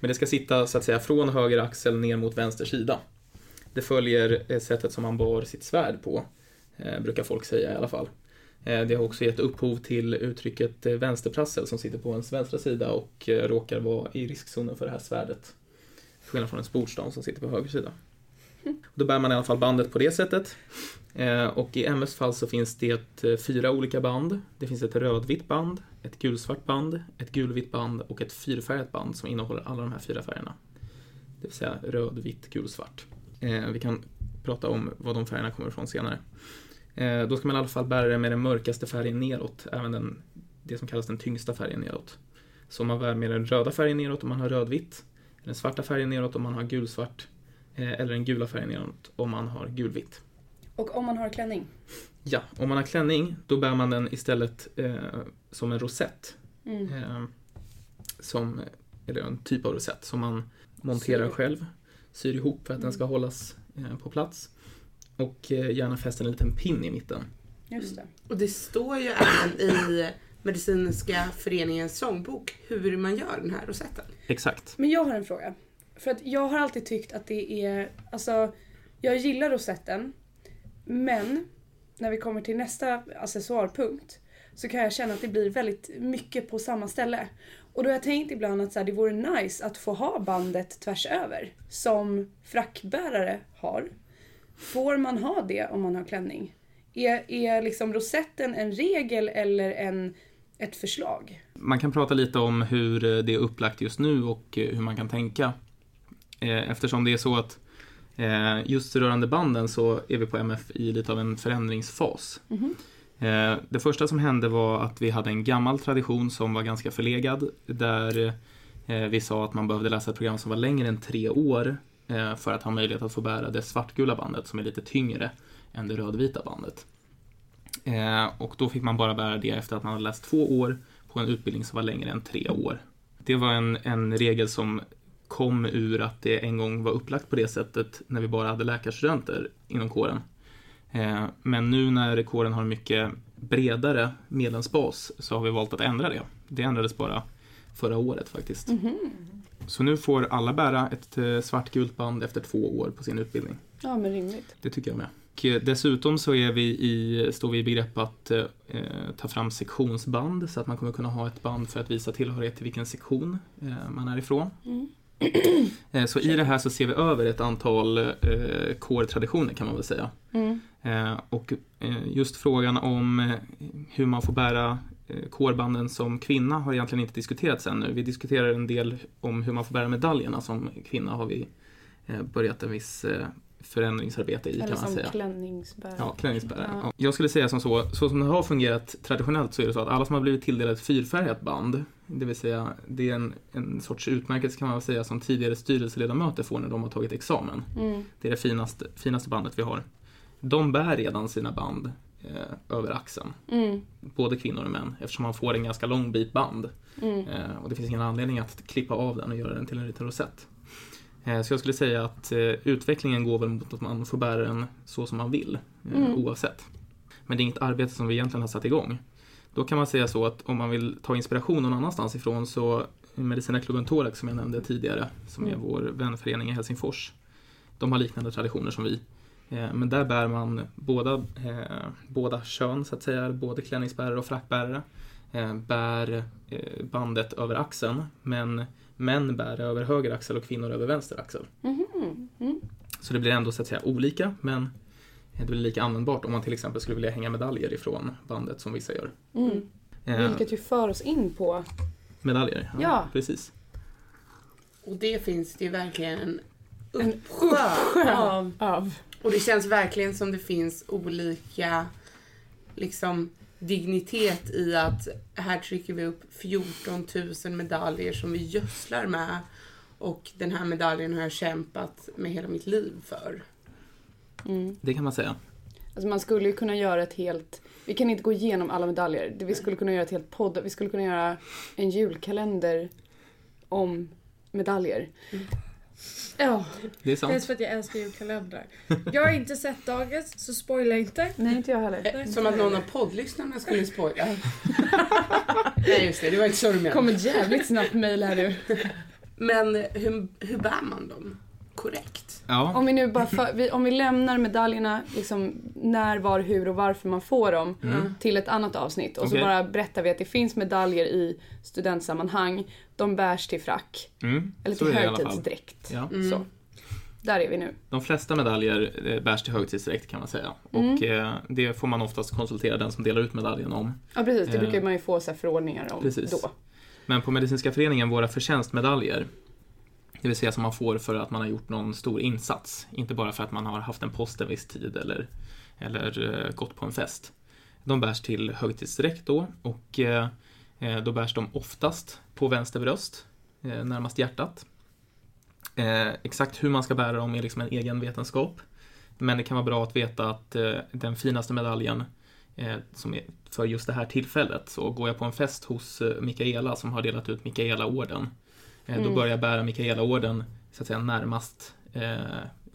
Men det ska sitta så att säga från höger axel ner mot vänster sida. Det följer eh, sättet som man bar sitt svärd på, eh, brukar folk säga i alla fall. Eh, det har också gett upphov till uttrycket eh, vänsterprassel som sitter på ens vänstra sida och eh, råkar vara i riskzonen för det här svärdet. Till skillnad från en sportstav som sitter på höger sida. *laughs* Då bär man i alla fall bandet på det sättet. Eh, och i MS fall så finns det eh, fyra olika band. Det finns ett rödvitt band, ett gulsvart band, ett gulvitt band och ett fyrfärgat band som innehåller alla de här fyra färgerna. Det vill säga röd, gulsvart. Eh, vi kan prata om var de färgerna kommer ifrån senare. Då ska man i alla fall bära det med den mörkaste färgen neråt, även den, det som kallas den tyngsta färgen neråt. Så om man bär med den röda färgen neråt om man har rödvitt, den svarta färgen neråt om man har gulsvart, eller den gula färgen neråt om man har gulvitt. Och om man har klänning. Ja, om man har klänning, då bär man den istället eh, som en rosett. Mm. Eh, som, eller en typ av rosett som man monterar Syr. själv. Syr ihop för att den Mm. ska hållas eh, på plats. Och eh, gärna fäster en liten pin i mitten. Just det. Och det står ju även i Medicinska föreningens sångbok hur man gör den här rosetten. Exakt. Men jag har en fråga. För att jag har alltid tyckt att det är, alltså, jag gillar rosetten. Men när vi kommer till nästa accessoarpunkt så kan jag känna att det blir väldigt mycket på samma ställe. Och då har jag tänkt ibland att så här, det vore nice att få ha bandet tvärs över som frackbärare har. Får man ha det om man har klänning? Är, är liksom rosetten en regel eller en, ett förslag? man kan prata lite om hur det är upplagt just nu och hur man kan tänka. Eh, eftersom det är så att eh, just rörande banden så är vi på MF i lite av en förändringsfas. Eh, Det första som hände var att vi hade en gammal tradition som var ganska förlegad där eh, vi sa att man behövde läsa ett program som var längre än tre år eh, för att ha möjlighet att få bära det svartgula bandet som är lite tyngre än det rödvita bandet. Eh, Och då fick man bara bära det efter att man hade läst två år på en utbildning som var längre än tre år. Det var en, en regel som kom ur att det en gång var upplagt på det sättet när vi bara hade läkarstudenter inom kåren. Eh, Men nu när kåren har en mycket bredare medlemsbas så har vi valt att ändra det. Det ändrades bara förra året faktiskt. Mhm. Så nu får alla bära ett eh, svartgult band efter två år på sin utbildning. Ja, men rimligt. Det tycker jag med. Och eh, dessutom så är vi i, står vi i begrepp att eh, ta fram sektionsband så att man kommer kunna ha ett band för att visa tillhörighet till vilken sektion eh, man är ifrån. Mm. Eh, så i det här så ser vi över ett antal eh, kårtraditioner kan man väl säga. Mm. Eh, och eh, just frågan om eh, hur man får bära eh, kårbanden som kvinna har egentligen inte diskuterats ännu. Vi diskuterar en del om hur man får bära medaljerna som kvinna har vi börjat en viss förändringsarbete i Eller kan man säga. klänningsbärare. Ja, klänningsbärare. Ja. Ja. Jag skulle säga som så, så som det har fungerat traditionellt så är det så att alla som har blivit tilldelade ett fyrfärgat band, det vill säga det är en, en sorts utmärkelse kan man säga som tidigare styrelseledamöter får när de har tagit examen. Mm. Det är det finaste, finaste bandet vi har. De bär redan sina band eh, över axeln, Mm. både kvinnor och män, eftersom man får en ganska lång bit band. Mm. Eh, och det finns ingen anledning att klippa av den och göra den till en liten rosett. Eh, så jag skulle säga att eh, utvecklingen går väl mot att man får bära den så som man vill, eh, Mm. oavsett. Men det är inget arbete som vi egentligen har satt igång. Då kan man säga så att om man vill ta inspiration någon annanstans ifrån så Medicinarklubben Thorax som jag nämnde tidigare, som är Mm. vår vänförening i Helsingfors, de har liknande traditioner som vi. Eh, Men där bär man båda, eh, båda kön, så att säga, både klänningsbärare och frackbärare. Eh, bär eh, bandet över axeln, men män bär det över höger axel och kvinnor över vänster axel. Mhm. Mm. Så det blir ändå så att säga olika, men det blir lika användbart om man till exempel skulle vilja hänga medaljer ifrån bandet som vissa gör. Mm. Eh, Vilket ju för oss in på... Medaljer, Ja. precis. Och det finns det ju verkligen en En uppsjö av. Av. Och det känns verkligen som det finns olika liksom dignitet i att här trycker vi upp 14 000 medaljer som vi gödslar med. Och den här medaljen har jag kämpat med hela mitt liv för. Mm. Det kan man säga. Alltså man skulle ju kunna göra ett helt... Vi kan inte gå igenom alla medaljer. Det- Vi skulle kunna göra ett helt podd. Vi skulle kunna göra en julkalender om medaljer. Mm. Ja. Det är sant. Dels för att jag älskar julkalendrar. Jag har inte sett dagens, så spoila inte. Nej, inte jag heller. Som att någon av poddlyssnarna skulle spoila. *laughs* Nej just det, det var inte så du Det menade. kommer jävligt snabbt mejl här nu. Men hur, hur bär man dem korrekt? Ja, Om vi nu bara för, vi, om vi lämnar medaljerna, liksom när, var, hur och varför man får dem Mm. till ett annat avsnitt och Okej. så bara berättar vi att det finns medaljer i studentsammanhang. De bärs till frack mm. eller till högtidsdräkt. Ja. Mm. Så. Där är vi nu. De flesta medaljer eh, bärs till högtidsdräkt kan man säga. Och eh, det får man oftast konsultera den som delar ut medaljen om. Ja precis, det Eh. brukar man ju få så här förordningar om Precis. då. Men på Medicinska föreningen, våra förtjänstmedaljer, det vill säga som man får för att man har gjort någon stor insats, inte bara för att man har haft en post en viss tid eller, eller eh, gått på en fest. De bärs till högtidsdräkt då och eh, eh, då bärs de oftast på vänster bröst, närmast hjärtat. Eh, exakt hur man ska bära dem är liksom en egen vetenskap. Men det kan vara bra att veta att eh, den finaste medaljen eh, som är för just det här tillfället. Så går jag på en fest hos eh, Mikaela som har delat ut Mikaela-orden. Eh, Då Mm. börjar jag bära Mikaela-orden så att säga närmast eh,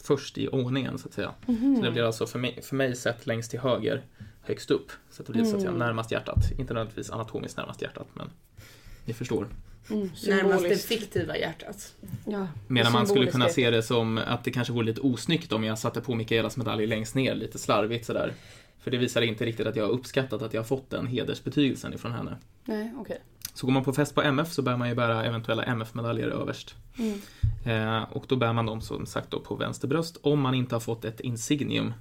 först i ordningen så att säga. Mhm. Så det blir alltså för mig, för mig sett längst till höger högst upp. Så att det blir så att säga Mm. närmast hjärtat. Inte nödvändigtvis anatomiskt närmast hjärtat men ni förstår. Mm, Närmast det fiktiva hjärtat. Ja, Medan man skulle kunna se det som att det kanske vore lite osnyggt om jag satte på Mikaelas medalj längst ner lite slarvigt sådär. För det visar inte riktigt att jag har uppskattat att jag har fått den hedersbetygelsen ifrån henne. Nej, okej. Så går man på fest på MF så bär man ju bära eventuella MF-medaljer överst. Mm. Eh, och då bär man dem som sagt då på vänster bröst om man inte har fått ett insignium,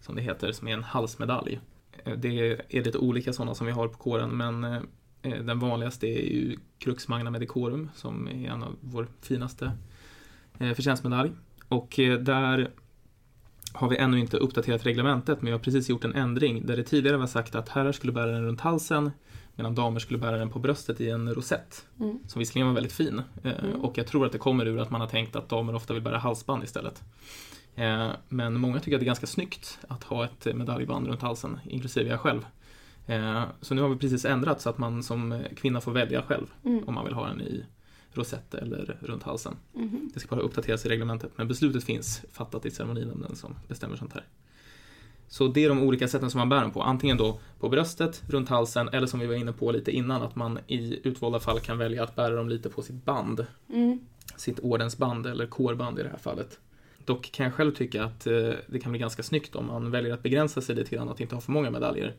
som det heter, som är en halsmedalj. Eh, det är lite olika sådana som vi har på kåren, men eh, Eh, Den vanligaste är ju Crux Magna Medicorum som är en av vår finaste eh, förtjänstmedalj. Och eh, där har vi ännu inte uppdaterat reglementet men vi har precis gjort en ändring där det tidigare var sagt att herrar skulle bära den runt halsen medan damer skulle bära den på bröstet i en rosett. Mm. Som visserligen var väldigt fin. Eh, Mm. Och jag tror att det kommer ur att man har tänkt att damer ofta vill bära halsband istället. Eh, Men många tycker att det är ganska snyggt att ha ett medaljband runt halsen, inklusive jag själv. Eh, Så nu har vi precis ändrat så att man som kvinna får välja själv Mm. om man vill ha den i rosett eller runt halsen. Mhm. Det ska bara uppdateras i reglementet, men beslutet finns fattat i ceremoninämnden som bestämmer sånt här. Så det är de olika sätten som man bär den på. Antingen då på bröstet, runt halsen, eller som vi var inne på lite innan, att man i utvalda fall kan välja att bära dem lite på sitt band. Mm. Sitt ordensband, eller kårband i det här fallet. Dock kan jag själv tycka att eh, det kan bli ganska snyggt om man väljer att begränsa sig lite grann, att inte ha för många medaljer.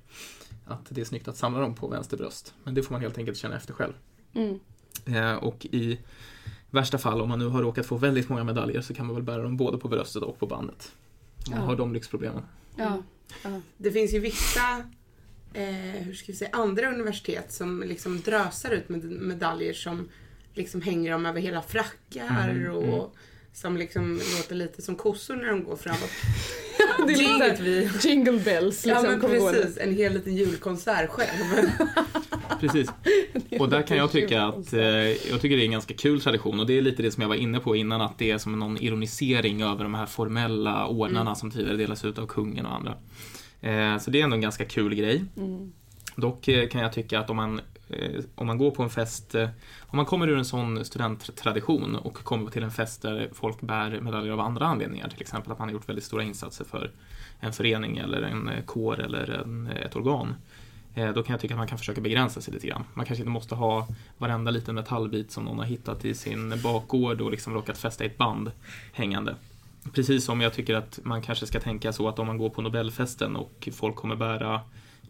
Att det är snyggt att samla dem på vänster bröst. Men det får man helt enkelt känna efter själv. Mm. Eh, Och i värsta fall, om man nu har råkat få väldigt många medaljer, så kan man väl bära dem både på bröstet och på bandet. Om man Ja. har de lyxproblemen. Ja. Det finns ju vissa eh, hur ska vi säga, andra universitet som liksom drösar ut med medaljer som liksom hänger dem över hela frackar Mm, och mm. Som liksom låter lite som kossor när de går framåt. *laughs* Det är inget vi... jingle bells Ja liksom. men kommer gående. precis, en hel liten julkonsert själv. *laughs* Precis. Och där kan jag tycka att, eh, jag tycker det är en ganska kul tradition och det är lite det som jag var inne på innan att det är som någon ironisering över de här formella ordnarna Mm. som tidigare delas ut av kungen och andra. Eh, Så det är ändå en ganska kul grej. Mm. Dock eh, kan jag tycka att om man, Eh, om man går på en fest, eh, om man kommer ur en sån studenttradition och kommer till en fest där folk bär medaljer av andra anledningar, till exempel att man har gjort väldigt stora insatser för en förening eller en eh, kår eller en, eh, ett organ, eh, då kan jag tycka att man kan försöka begränsa sig lite grann. Man kanske inte måste ha varenda liten metallbit som någon har hittat i sin bakgård och liksom råkat fästa i ett band hängande. Precis som jag tycker att man kanske ska tänka så att om man går på Nobelfesten och folk kommer bära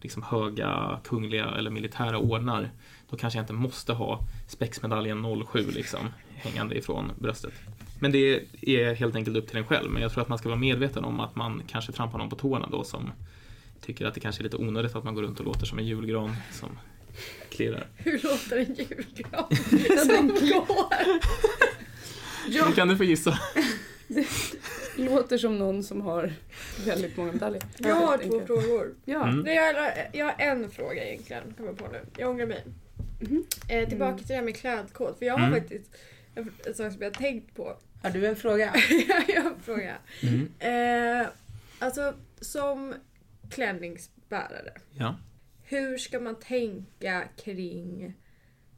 liksom höga kungliga eller militära ordnar, då kanske jag inte måste ha spexmedaljen 07 liksom hängande ifrån bröstet. Men det är helt enkelt upp till en själv, men jag tror att man ska vara medveten om att man kanske trampar någon på tårna då som tycker att det kanske är lite onödigt att man går runt och låter som en julgran som klirrar. *laughs* Hur låter en julgran *laughs* som går? Nu kan du få gissa. *laughs* Låter som någon som har väldigt många medaljer. Jag har två frågor. Ja. Mm. Nej, jag, har- jag har en fråga egentligen, kommer jag på nu. Jag ångrar mig. Mhm. Eh, tillbaka Mm. till det här med klädkod, för jag har Mm. faktiskt en, en sak som jag har tänkt på. *laughs* Har du en fråga? *laughs* jag har en fråga. Mm. Eh, alltså, som klänningsbärare, Ja. hur ska man tänka kring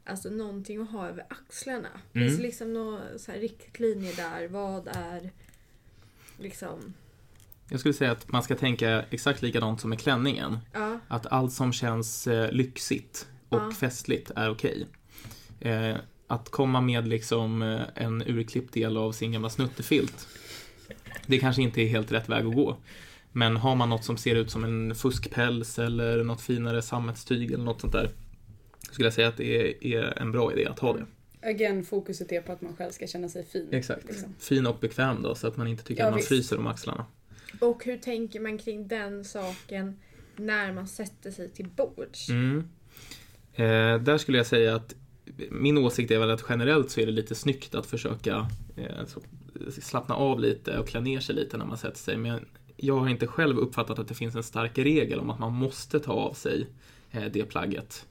alltså, någonting att ha över axlarna? Mm. Finns det liksom några så här riktlinjer där? Vad är liksom... Jag skulle säga att man ska tänka exakt likadant som med klänningen. Ja, Att allt som känns eh, lyxigt och Ja. festligt är okej. Eh, att komma med liksom eh, en urklippt del av sin gamla snuttefilt, det kanske inte är helt rätt väg att gå. Men har man något som ser ut som en fuskpäls eller något finare sammetstyg eller något sånt där, skulle jag säga att det är, är en bra idé att ha det. Again, fokuset är på att man själv ska känna sig fin. Exakt. Liksom. Fin och bekväm då, så att man inte tycker Ja, att man visst. fryser om axlarna. Och hur tänker man kring den saken när man sätter sig till bords? Mm. Eh, där skulle jag säga att min åsikt är väl att generellt så är det lite snyggt att försöka eh, så, slappna av lite och klä ner sig lite när man sätter sig. Men jag har inte själv uppfattat att det finns en stark regel om att man måste ta av sig eh, det plagget.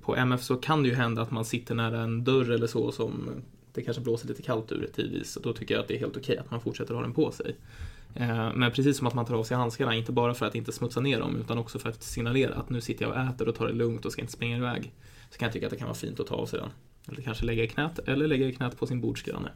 På MF så kan det ju hända att man sitter nära en dörr eller så som det kanske blåser lite kallt ur tidvis och då tycker jag att det är helt okej att man fortsätter ha den på sig. Eh, men precis som att man tar av sig handskarna, inte bara för att inte smutsa ner dem utan också för att signalera att nu sitter jag och äter och tar det lugnt och ska inte springa iväg. Så kan jag tycka att det kan vara fint att ta av sig den. Eller kanske lägga i knät, eller lägga i knät på sin bordsgranne.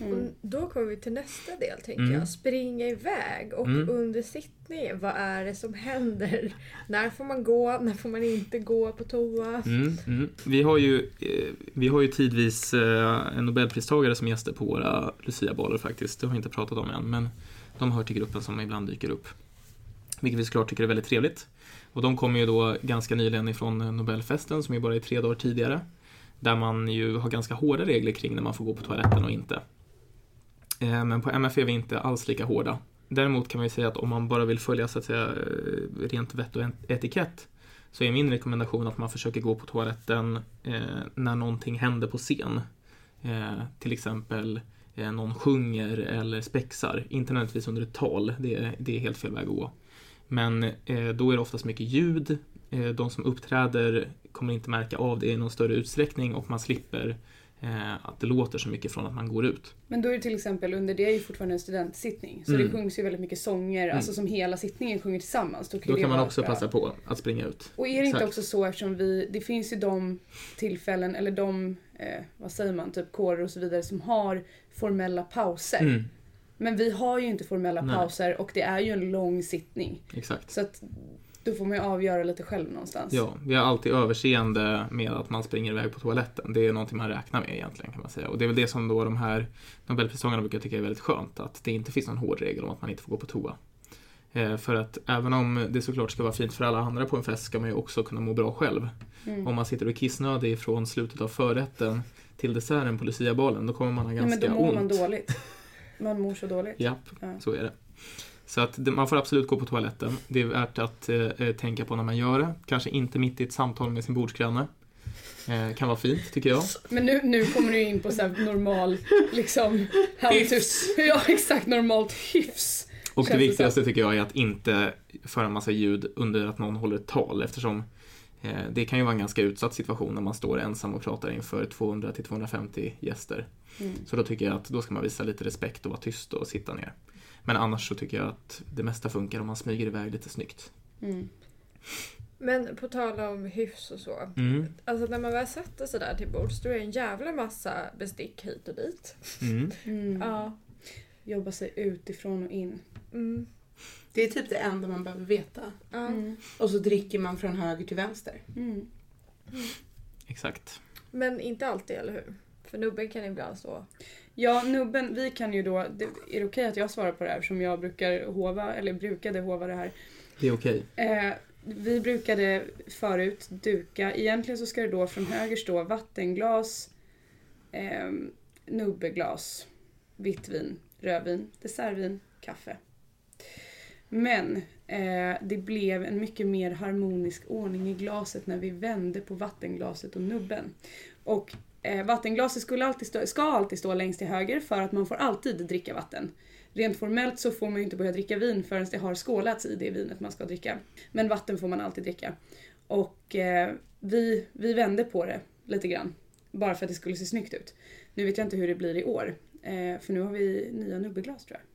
Mm. Och då kommer vi till nästa del tänker Mm. jag. Springa iväg och Mm. under sittningen, vad är det som händer? När får man gå? När får man inte gå på toa? Mm, mm. Vi, har ju, eh, vi har ju tidvis eh, en nobelpristagare som gäster på våra luciabaler faktiskt. Det har vi inte pratat om än, men de hör till gruppen som ibland dyker upp. Vilket vi såklart tycker är väldigt trevligt. Och de kommer ju då ganska nyligen ifrån Nobelfesten som ju bara är tre dagar tidigare. Där man ju har ganska hårda regler kring när man får gå på toaletten och inte. Eh, men på MF är vi inte alls lika hårda. Däremot kan man ju säga att om man bara vill följa så att säga eh, rent vett och etikett så är min rekommendation att man försöker gå på toaletten eh, när någonting händer på scen. Eh, till exempel eh, någon sjunger eller spexar, inte nödvändigtvis under ett tal, det är, det är helt fel väg att gå. Men eh, då är det oftast mycket ljud, de som uppträder kommer inte märka av det i någon större utsträckning och man slipper eh, att det låter så mycket från att man går ut. Men då är det till exempel under det är ju fortfarande en studentsittning. Så Mm. det sjungs ju väldigt mycket sånger, Mm. alltså som hela sittningen sjunger tillsammans. Då kan, Då kan man också bra. passa på att springa ut. Och är det inte Exakt. också så eftersom vi, det finns ju de tillfällen, eller de, eh, vad säger man, typ kårer och så vidare som har formella pauser. Mm, Men vi har ju inte formella Nej. pauser och det är ju en lång sittning. exakt. Så att då får man ju avgöra lite själv någonstans. Ja, vi har alltid överseende med att man springer iväg på toaletten. Det är någonting man räknar med egentligen kan man säga. Och det är väl det som då de här Nobelpristagarna brukar tycka är väldigt skönt. Att det inte finns någon hård regel om att man inte får gå på toa. Eh, för att även om det såklart ska vara fint för alla andra på en fest ska man ju också kunna må bra själv. Mm. Om man sitter och är kissnödig från slutet av förrätten till desserten på luciabalen, då kommer man ha Nej, men ganska då mår ont. man dåligt. Man mår så dåligt. *laughs* Japp, Ja. så är det. Så att man får absolut gå på toaletten. Det är värt att eh, eh, tänka på när man gör det. Kanske inte mitt i ett samtal med sin bordsgranne. Eh, kan vara fint, tycker jag. Men nu, nu kommer du in på så normal, liksom... *laughs* Hyfs. *laughs* Ja, exakt. Normalt hyfs. Och det Känns det viktigaste tycker jag är att inte föra en massa ljud under att någon håller ett tal eftersom eh, det kan ju vara en ganska utsatt situation när man står ensam och pratar inför 200-250 gäster. Mm. Så då tycker jag att då ska man visa lite respekt och vara tyst och sitta ner. Men annars så tycker jag att det mesta funkar om man smyger iväg lite snyggt. Mm. *laughs* Men på tal om hyfs och så. Mm. Alltså när man väl sätter sig där till bords då är det en jävla massa bestick hit och dit. Mm. *laughs* Mm. Ja. Jobba sig utifrån och in. Mm. Det är typ det enda man behöver veta. Mm. Och så dricker man från höger till vänster. Mm. Exakt. Men inte alltid, eller hur? För nubben kan ibland stå... Ja, nubben, vi kan ju då... Det, är det okej att jag svarar på det här som jag brukar hova, eller brukade hova det här? Det är okej. Eh, vi brukade förut duka, egentligen så ska det då från höger stå vattenglas, eh, nubbeglas, vitt vin, rödvin, dessertvin, kaffe. Men eh, det blev en mycket mer harmonisk ordning i glaset när vi vände på vattenglaset och nubben. Och eh, vattenglaset skulle alltid stå, ska alltid stå längst till höger för att man får alltid dricka vatten. Rent formellt så får man ju inte börja dricka vin förrän det har skålats i det vinet man ska dricka. Men vatten får man alltid dricka. Och eh, vi, vi vände på det lite grann. Bara för att det skulle se snyggt ut. Nu vet jag inte hur det blir i år. Eh, för nu har vi nya nubbeglas tror jag.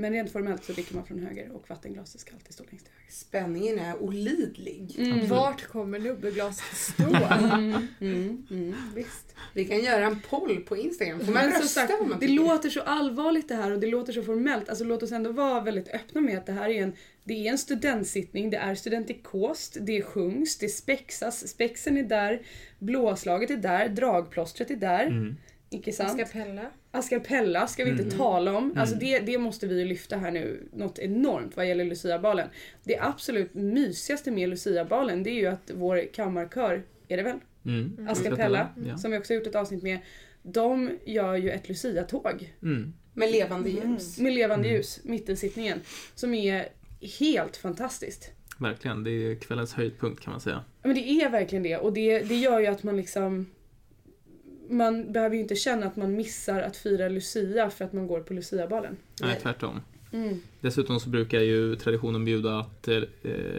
Men rent formellt så dricker man från höger och vattenglaset ska alltid stå längst till höger. Spänningen är olidlig. Mm. Vart kommer nubbeglaset stå? *laughs* Mm, mm, mm, visst. Vi kan göra en poll på Instagram. Får man Men rösta sagt, vad man det tycker? låter så allvarligt det här och det låter så formellt. Alltså låt oss ändå vara väldigt öppna med att det här är en, det är en studentsittning, det är studentikost, det sjungs, det spexas, spexen är där, blåslaget är där, dragplåstret är där. Mm. Icke sant? Askapella. Ascarpella ska vi inte Mm. tala om. Alltså Mm. det, det måste vi ju lyfta här nu något enormt vad gäller Luciabalen. Det absolut mysigaste med Luciabalen det är ju att vår kammarkör, är det väl? Mm. Ascarpella, Ja. som vi också gjort ett avsnitt med. De gör ju ett Lucia-tåg Mm. Med levande ljus. med levande Mm. ljus, mittensittningen. Som är helt fantastiskt. Verkligen, det är kvällens höjdpunkt kan man säga. Ja, Men det är verkligen det och det, det gör ju att man liksom man behöver ju inte känna att man missar att fira Lucia för att man går på Luciabalen. Nej, tvärtom. Mm. Dessutom så brukar ju traditionen bjuda att eh,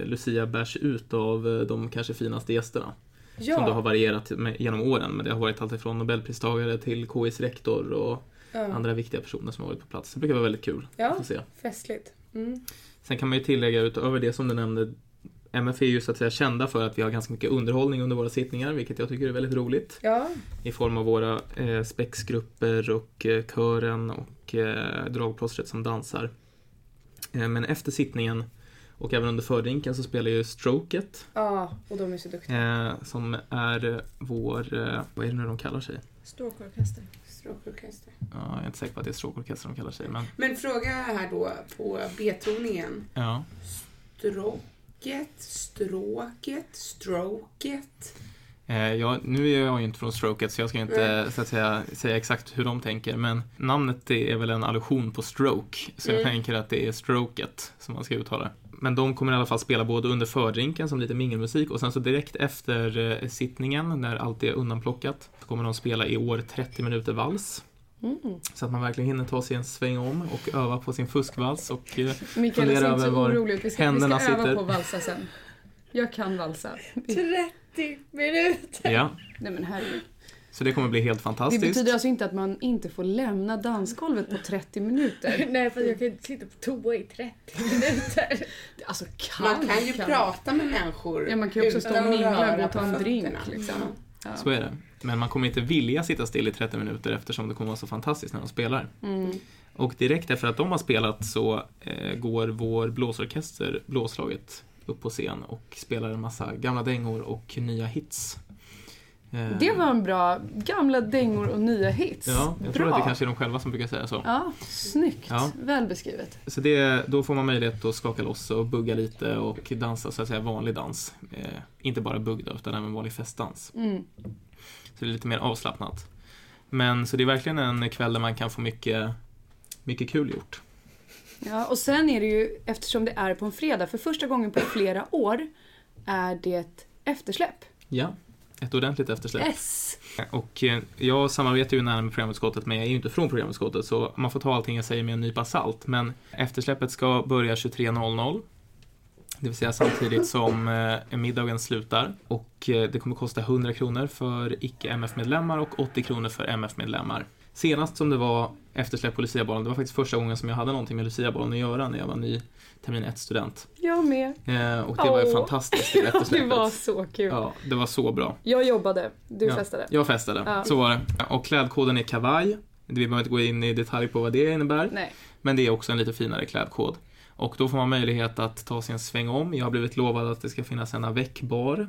Lucia bärs ut av eh, de kanske finaste gästerna. Ja. Som då har varierat med, genom åren. Men det har varit allt ifrån Nobelpristagare till KIs rektor och ja. andra viktiga personer som har varit på plats. Det brukar vara väldigt kul Ja. att se. Festligt. Mm. Sen kan man ju tillägga utöver det som du nämnde MF är ju så att säga kända för att vi har ganska mycket underhållning under våra sittningar, vilket jag tycker är väldigt roligt. Ja. I form av våra eh, spexgrupper och eh, kören och eh, dragplåstret som dansar. Eh, men efter sittningen och även under fördrinken så spelar ju Stroket ja, och de är så duktiga. eh, som är vår, eh, vad är det nu de kallar sig? Stråkorkester. Stråkorkester. Ja, jag är inte säker på att det är stråkorkester de kallar sig, men Men fråga här då på betoningen. ja. Stråket, stråket, stroket. Eh, ja, nu är jag ju inte från Stroket så jag ska inte Nej. så att säga, säga exakt hur de tänker men namnet är väl en allusion på stroke så jag Mm. tänker att det är stroket som man ska uttala. Men de kommer i alla fall spela både under fördrinken som lite mingelmusik och sen så direkt efter eh, sittningen när allt är undanplockat så kommer de spela i år 30 minuter vals. Mm. Så att man verkligen hinner ta sig en sväng om och öva på sin fuskvals och eh, Mikaela Fundera över så var orolig ut. Vi ska, vi händerna ska öva sitter. på att valsa sen. Jag kan valsa. 30 minuter! ja. Nej men herregud. Så det kommer bli helt Det fantastiskt. betyder alltså inte att man inte får lämna dansgolvet på 30 minuter. *laughs* Nej för jag kan inte sitta på toa i 30 minuter. *laughs* Alltså kan Man kan ju prata med människor. Ja, man kan ju också stå och mingla och ta på en drink, liksom. Ja. Så är det. Men man kommer inte vilja sitta still i 30 minuter eftersom det kommer vara så fantastiskt när de spelar. Mm. Och direkt efter att de har spelat så eh, går vår blåsorkester, Blåslaget, upp på scen och spelar en massa gamla dängor och nya hits. Eh, Det var en bra, gamla dängor och nya hits. Ja, jag tror bra. att det kanske är de själva som brukar säga så. Ja, snyggt. Ja. Väl beskrivet. Så det, då får man möjlighet att skaka loss och bugga lite och dansa så att säga vanlig dans. Eh, inte bara bugg då, utan även vanlig festdans. Mm. Så det är lite mer avslappnat. Men så det är verkligen en kväll där man kan få mycket, mycket kul gjort. Ja, och sen är det ju, eftersom det är på en fredag, för första gången på flera år är det eftersläpp. Ja, ett ordentligt eftersläpp. Yes! Och eh, jag samarbetar ju nära med programutskottet men jag är ju inte från programutskottet så man får ta allting jag säger med en nypa salt. Men eftersläppet ska börja 23.00. Det vill säga samtidigt som eh, middagen slutar. Och eh, det kommer kosta 100 kronor för icke-MF-medlemmar och 80 kronor för MF-medlemmar. Senast som det var eftersläpp på Luciabollen, det var faktiskt första gången som jag hade någonting med Luciabollen att göra när jag var ny termin 1-student. Jag med. Eh, och det var ju fantastiskt det *laughs* det eftersläppet. var så kul. Ja, det var så bra. Jag jobbade, du Ja. festade. Jag festade, Ja. så var det. Och klädkoden är kavaj. Vi behöver inte gå in i detalj på vad det innebär. Nej. Men det är också en lite finare klädkod. Och då får man möjlighet att ta sig en sväng om. Jag har blivit lovad att det ska finnas en avec-bar.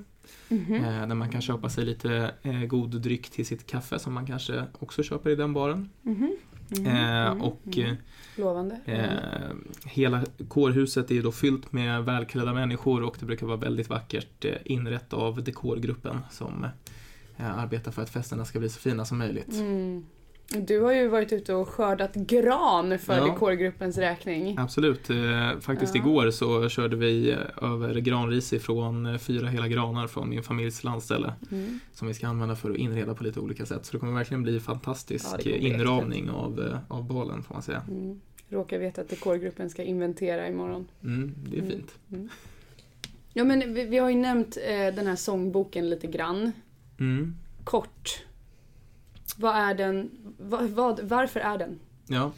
Mhm. Eh, där man kan köpa sig lite eh, god dryck till sitt kaffe som man kanske också köper i den baren. Mhm. Mhm. Eh, Mhm. och Mhm. Lovande. eh, hela kårhuset är då fyllt med välklädda människor och det brukar vara väldigt vackert inrett av dekorgruppen som arbetar för att festerna ska bli så fina som möjligt. Mm. Du har ju varit ute och skördat gran för Ja. dekorgruppens räkning. Absolut. Eh, Faktiskt Ja. igår så körde vi eh, över granris ifrån eh, fyra hela granar från min familjs landställe Mm. som vi ska använda för att inreda på lite olika sätt. Så det kommer verkligen bli Ja, fantastisk eh, inramning av, eh, av balen får man säga. Mm. Råkar veta att dekorgruppen ska inventera imorgon. Mm, det är Mm. fint. Ja men vi, vi har ju nämnt eh, den här sångboken lite grann. Mm. Kort. Vad är den? Va, vad, varför är den? Ja.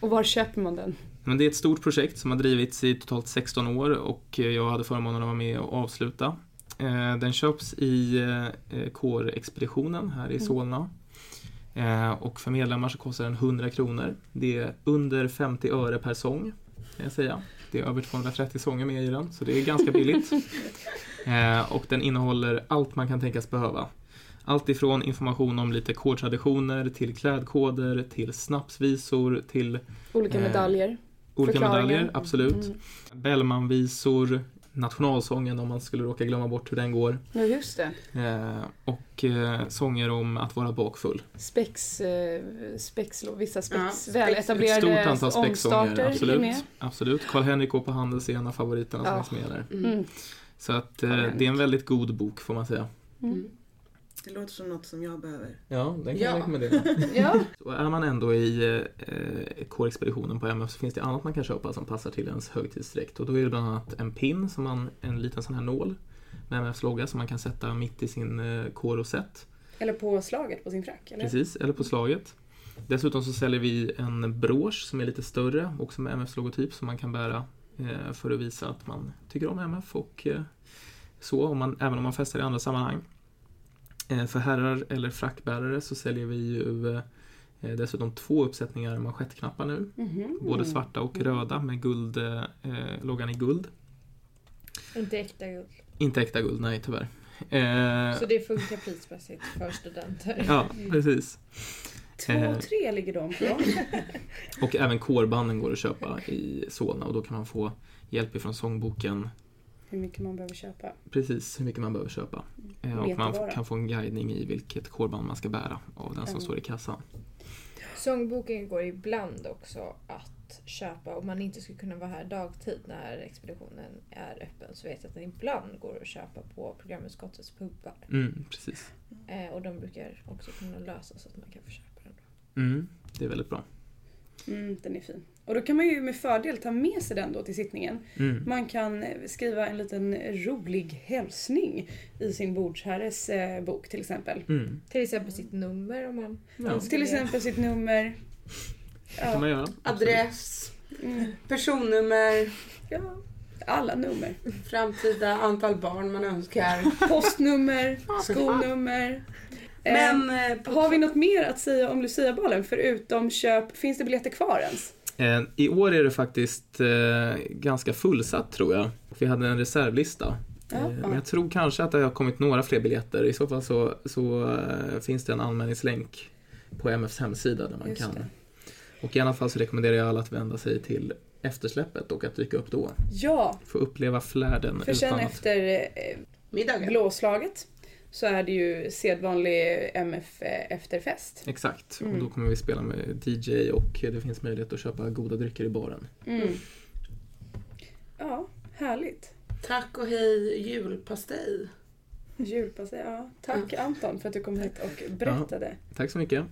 Och var köper man den? Men det är ett stort projekt som har drivits i totalt 16 år och eh, jag hade förmånen att vara med och avsluta. Eh, Den köps i eh, kårexpeditionen här i Mm. Solna. Och för medlemmar så kostar den 100 kronor. Det är under 50 öre per sång, kan jag säga. Det är över 230 sånger med i den, så det är ganska billigt. *laughs* Och den innehåller allt man kan tänkas behöva. Allt ifrån information om lite kårtraditioner till klädkoder, till snapsvisor, till Olika Eh, medaljer? olika Förklaringar? medaljer, absolut. Mm. Bellmanvisor, nationalsången om man skulle råka glömma bort hur den går. Ja just det. Eh, och eh, sånger om att vara bakfull. Spex, eh, spex vissa spex, Ja, spex- Ett väletablerade stort antal spexsånger, absolut. absolut. Karl-Henrik och på Handels är en av favoriterna som Ja. finns med där. Mm. Mm. Så att eh, det är en väldigt god bok får man säga. Mm. Det låter som något som jag behöver. Ja, den kan jag Ja. rekommendera. *laughs* Ja. Och är man ändå i eh, kårexpeditionen på MF så finns det annat man kan köpa som passar till ens högtidsdräkt. Och då är det bland annat en pin, som man, en liten sån här nål med MFs logga som man kan sätta mitt i sin eh, kårosett. Eller på slaget på sin frack, eller? Precis, eller på slaget. Dessutom så säljer vi en brosch som är lite större, också med MFs logotyp som man kan bära eh, för att visa att man tycker om MF och eh, så, om man, även om man festar i andra sammanhang. Eh, för herrar eller frackbärare så säljer vi ju eh, dessutom två uppsättningar manschettknappar nu. Mhm. Både svarta och röda med guld, eh, loggan i guld. Inte äkta guld. Inte äkta guld, nej tyvärr. Eh, Så det funkar prismässigt för studenter. Ja, precis. Två, Eh. tre ligger de på. *laughs* Och även kårbanden går att köpa i Solna och då kan man få hjälp ifrån sångboken hur mycket man behöver köpa. Precis hur mycket man behöver köpa. Eh, Och man kan få en guidning i vilket korband man ska bära av den som Mm. står i kassan. Sångboken går ibland också att köpa om man inte skulle kunna vara här dagtid när expeditionen är öppen så vet jag att den ibland går att köpa på programutskottets pubbar. Mm, precis. Eh, och de brukar också kunna lösa så att man kan få köpa den. Mm, det är väldigt bra. Mm, den är fin. Och då kan man ju med fördel ta med sig den då till sittningen. Mm. Man kan eh, skriva en liten rolig hälsning i sin bordsherres eh, bok till exempel. Mm. Till exempel sitt nummer om man Ja, Till exempel sitt nummer. Ja, man göra. Adress, mm, personnummer, ja, alla nummer. framtida antal barn man önskar. *laughs* Postnummer, skolnummer. Eh, Men eh, på har vi något mer att säga om Luciabalen förutom köp? Finns det biljetter kvar ens? Eh, I år är det faktiskt eh, ganska fullsatt tror jag. Vi hade en reservlista. Ja, Eh, ja. Men jag tror kanske att det har kommit några fler biljetter. I så fall så, så finns det en anmälningslänk på MFs hemsida där man Just kan. det. Och i alla fall så rekommenderar jag alla att vända sig till eftersläppet och att dyka upp då. Ja, Få uppleva flärden för sen utan att... efter eh, middagen. blåslaget så är det ju sedvanlig MF eh, efterfest. Exakt, Mm. och då kommer vi spela med DJ och det finns möjlighet att köpa goda drycker i baren. Mm. Ja, härligt. Tack och hej julpastej. Julpastej, ja. Tack Anton för att du kom hit och berättade. Tack så mycket.